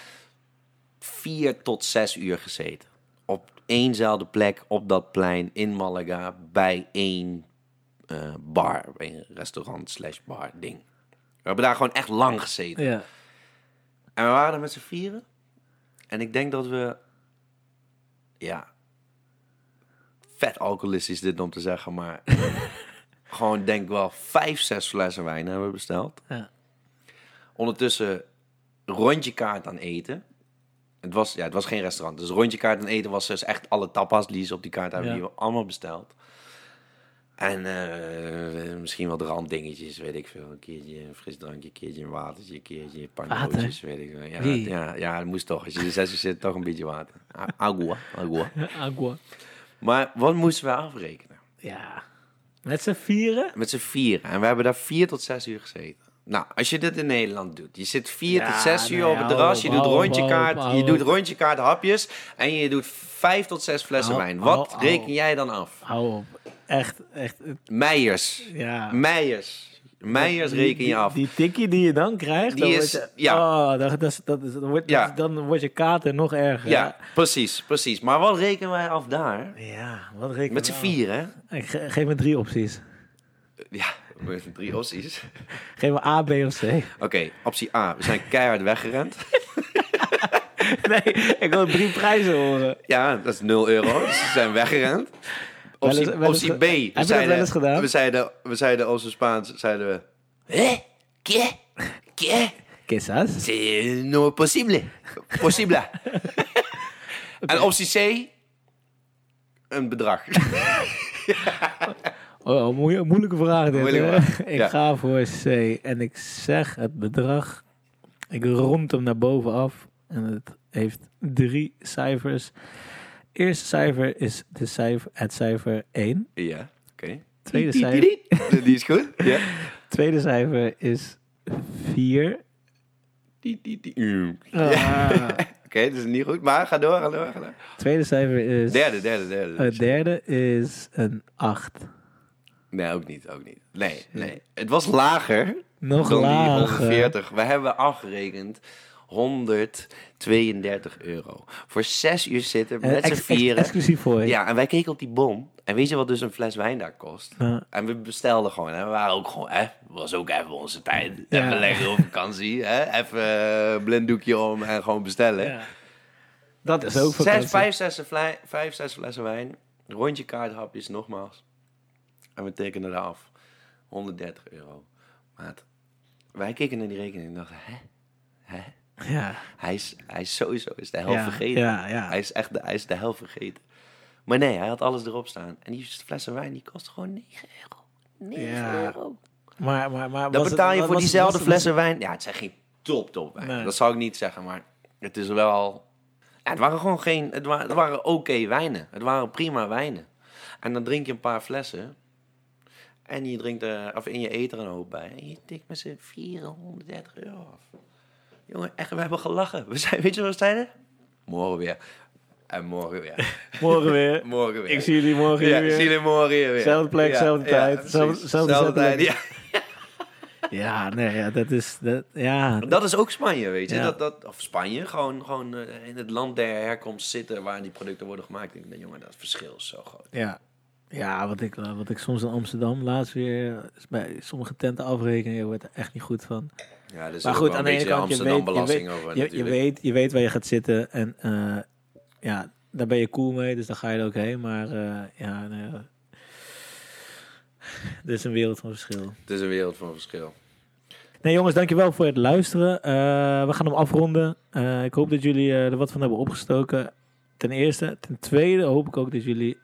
vier tot zes uur gezeten. Op éénzelfde plek, op dat plein in Malaga, bij één eh, bar, een restaurant slash bar ding. We hebben daar gewoon echt lang gezeten. Ja. En we waren er met z'n vieren. En ik denk dat we, ja, vet alcoholistisch dit om te zeggen, maar gewoon denk wel vijf, zes flessen wijn hebben we besteld. Ja. Ondertussen rondje kaart aan eten. Het was, ja, het was geen restaurant, dus rondje kaart aan eten was dus echt alle tapas die ze op die kaart hebben, Ja. die we allemaal besteld. En eh, misschien wat randdingetjes, weet ik veel. Een keertje een frisdrankje, een keertje een watertje, een keertje panootjes, weet ik veel. Ja, Wie? ja, ja, dat moest toch. Als je er zes zit, toch een beetje water. Agua, agua. Agua. Maar wat moesten we afrekenen? Ja. Met z'n vieren? Met z'n vieren. En we hebben daar vier tot zes uur gezeten. Nou, als je dit in Nederland doet. Je zit vier Ja, tot zes uur op het terras. op, Je doet hou op, rondje hou op, kaart. hou Je doet rondje kaart hapjes. En je doet vijf tot zes flessen wijn. Wat reken jij dan af? Hou op. Echt, echt. Meijers. Ja. Meijers. Meijers Die- reken je die- af. Die tikkie die je dan krijgt, Die dan is- je, ja. Oh, dat, dat, is- dat, is- dan, wordt, Ja. dan wordt je kater nog erger. Ja, precies, precies. Maar wat rekenen wij af daar? Ja, wat reken Met z'n vier, hè? Ik ge- geef me drie opties. Ja, met drie opties. Geef me A, B of C. Oké, optie A. We zijn keihard weggerend. Nee, ik wil drie prijzen horen. Ja, dat is 0 euro. We zijn weggerend. Optie ge- B. Heb We dat zeiden, eens gedaan? We zeiden, we zeiden op zijn Spaans, zeiden we... Eh? ¿Qué? ¿Qué? Quizás. C'est no posible. Possible. En optie C... Een bedrag. Oh, moe- moeilijke vraag dit. Moeilijke vraag, Ik ja. ga voor C en ik zeg het bedrag. Ik rond hem naar boven af. En het heeft drie cijfers. Eerste cijfer is de cijfer, het cijfer 1. Ja, oké. Tweede Die- die- cijfer, die- Die is goed. Ja. tweede cijfer is 4. Die, die, die. Oké, dat is niet goed. Maar ga door, ga door, ga door. Tweede cijfer is... Derde, derde, derde. Het derde is een 8. Nee, ook niet, ook niet. Nee, nee. Het was lager Nog dan die lager. 140. We hebben afgerekend 132 euro. Voor zes uur zitten Eh, met z'n vieren. exclusief voor je. Ja, en wij keken op die bon. En weet je wat dus een fles wijn daar kost? Ja. En we bestelden gewoon. En we waren ook gewoon, hè, was ook even onze tijd. Ja. Even lekker op vakantie. Hè? Even eh, blinddoekje om en gewoon bestellen. Ja. Dat is ook Zes, vijf, zes, vijf, zes flessen wijn. Rondje kaarthapjes, nogmaals. En we tekenen er af. 130 euro. Maat, wij keken naar die rekening en dachten, hè? Hè? Ja. Hij is, hij is sowieso is de helft Ja, vergeten. ja, ja. Hij is echt de, hij is de helft vergeten. Maar nee, hij had alles erop staan. En die flessen wijn, die kost gewoon 9 euro. 9 Ja. euro. Maar, maar, maar Dan betaal je voor was- diezelfde was- was- flessen wijn. Ja, het zijn geen top top wijn. Nee. Dat zou ik niet zeggen, maar het is wel... Ja, het waren gewoon geen... Het waren, het waren oké wijnen. Het waren prima wijnen. En dan drink je een paar flessen. En je drinkt er, of in je eet er een hoop bij. En je tikt met z'n 430 euro af. Jongen, echt, we hebben gelachen. We zijn, weet je wat we zeiden? Morgen weer. En morgen weer. Morgen weer. Morgen weer. Ik zie jullie morgen ja, weer. zie jullie morgen weer. Zelfde plek, zelfde tijd, zelfde- zelfde tijd, ja. Ja, nee, ja, dat is... Dat, ja, Dat is ook Spanje, weet je. Ja. Dat, dat, of Spanje, gewoon, gewoon eh, in het land der herkomst zitten waar die producten worden gemaakt. Ik denk, jongen, dat verschil is zo groot. Ja, ja wat, ik, wat ik soms in Amsterdam laatst weer bij sommige tenten afrekenen, je wordt er echt niet goed van. Ja, dus Maar goed, aan de ene kant, je weet, je, weet, over je, weet, je weet waar je gaat zitten en eh, ja, daar ben je cool mee, dus dan ga je er ook heen. Maar eh, ja, nee, is een wereld van verschil. Het is een wereld van verschil. Nee jongens, dankjewel voor het luisteren. Eh, we gaan hem afronden. Ik hoop dat jullie er wat van hebben opgestoken. Ten eerste. Ten tweede hoop ik ook dat jullie,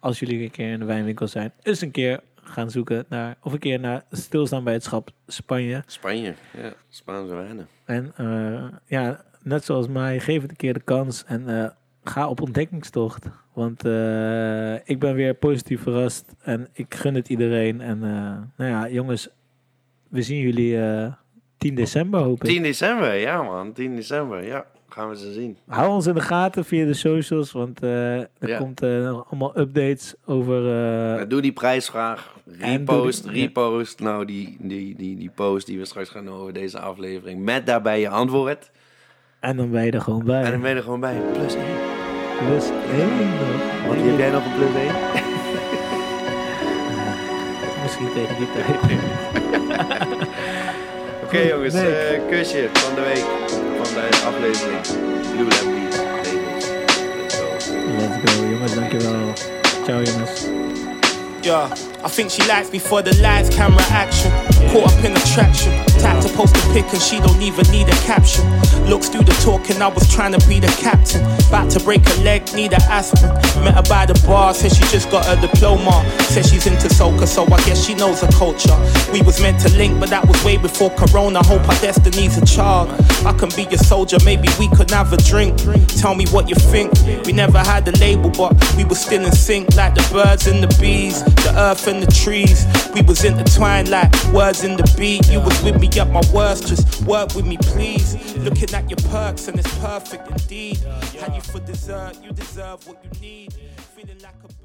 als jullie een keer in de wijnwinkel zijn, eens een keer gaan zoeken naar, of een keer naar stilstaan bij het schap Spanje. Spanje, ja, Spaanse wijnen. En eh, ja, net zoals mij, geef het een keer de kans en eh, ga op ontdekkingstocht. Want eh, ik ben weer positief verrast en ik gun het iedereen. En nou ja, jongens, we zien jullie eh 10 december hoop ik. 10 december, ja man, 10 december, ja. Gaan we ze zien. Hou ons in de gaten via de socials, want eh, er Ja. komt eh, allemaal updates over... Maar doe die prijsvraag. Repost, die- repost. Nou, die, die, die, die post die we straks gaan doen over deze aflevering. Met daarbij je antwoord. en dan ben je er gewoon bij. En dan ben je er gewoon bij. Plus 1. Plus één nog. Want heb jij nog een plus 1? Misschien tegen die tijd. Oké jongens, Nick. eh, kusje van de week. Van de aflevering. Blue Lab Beats. Let's go. Let's go, jongens, dankjewel. Ciao jongens. Yeah, I think she likes me for the live camera action. Caught up in attraction. Type to post a pic and she don't even need a caption. Looks through the talking, I was trying to be the captain. About to break a leg, need an aspirin. Met her by the bar, says she just got her diploma. Says she's into soca, so I guess she knows the culture. We was meant to link, but that was way before Corona. Hope our destiny's a child. I can be your soldier, maybe we could have a drink. Tell me what you think. We never had a label, but we were still in sync, like the birds and the bees, the earth and the trees. We was intertwined like words in the beat. You was with me at my worst, just work with me, please. Looking at your perks, and it's perfect indeed. Had you for dessert, you deserve what you need. Feeling like a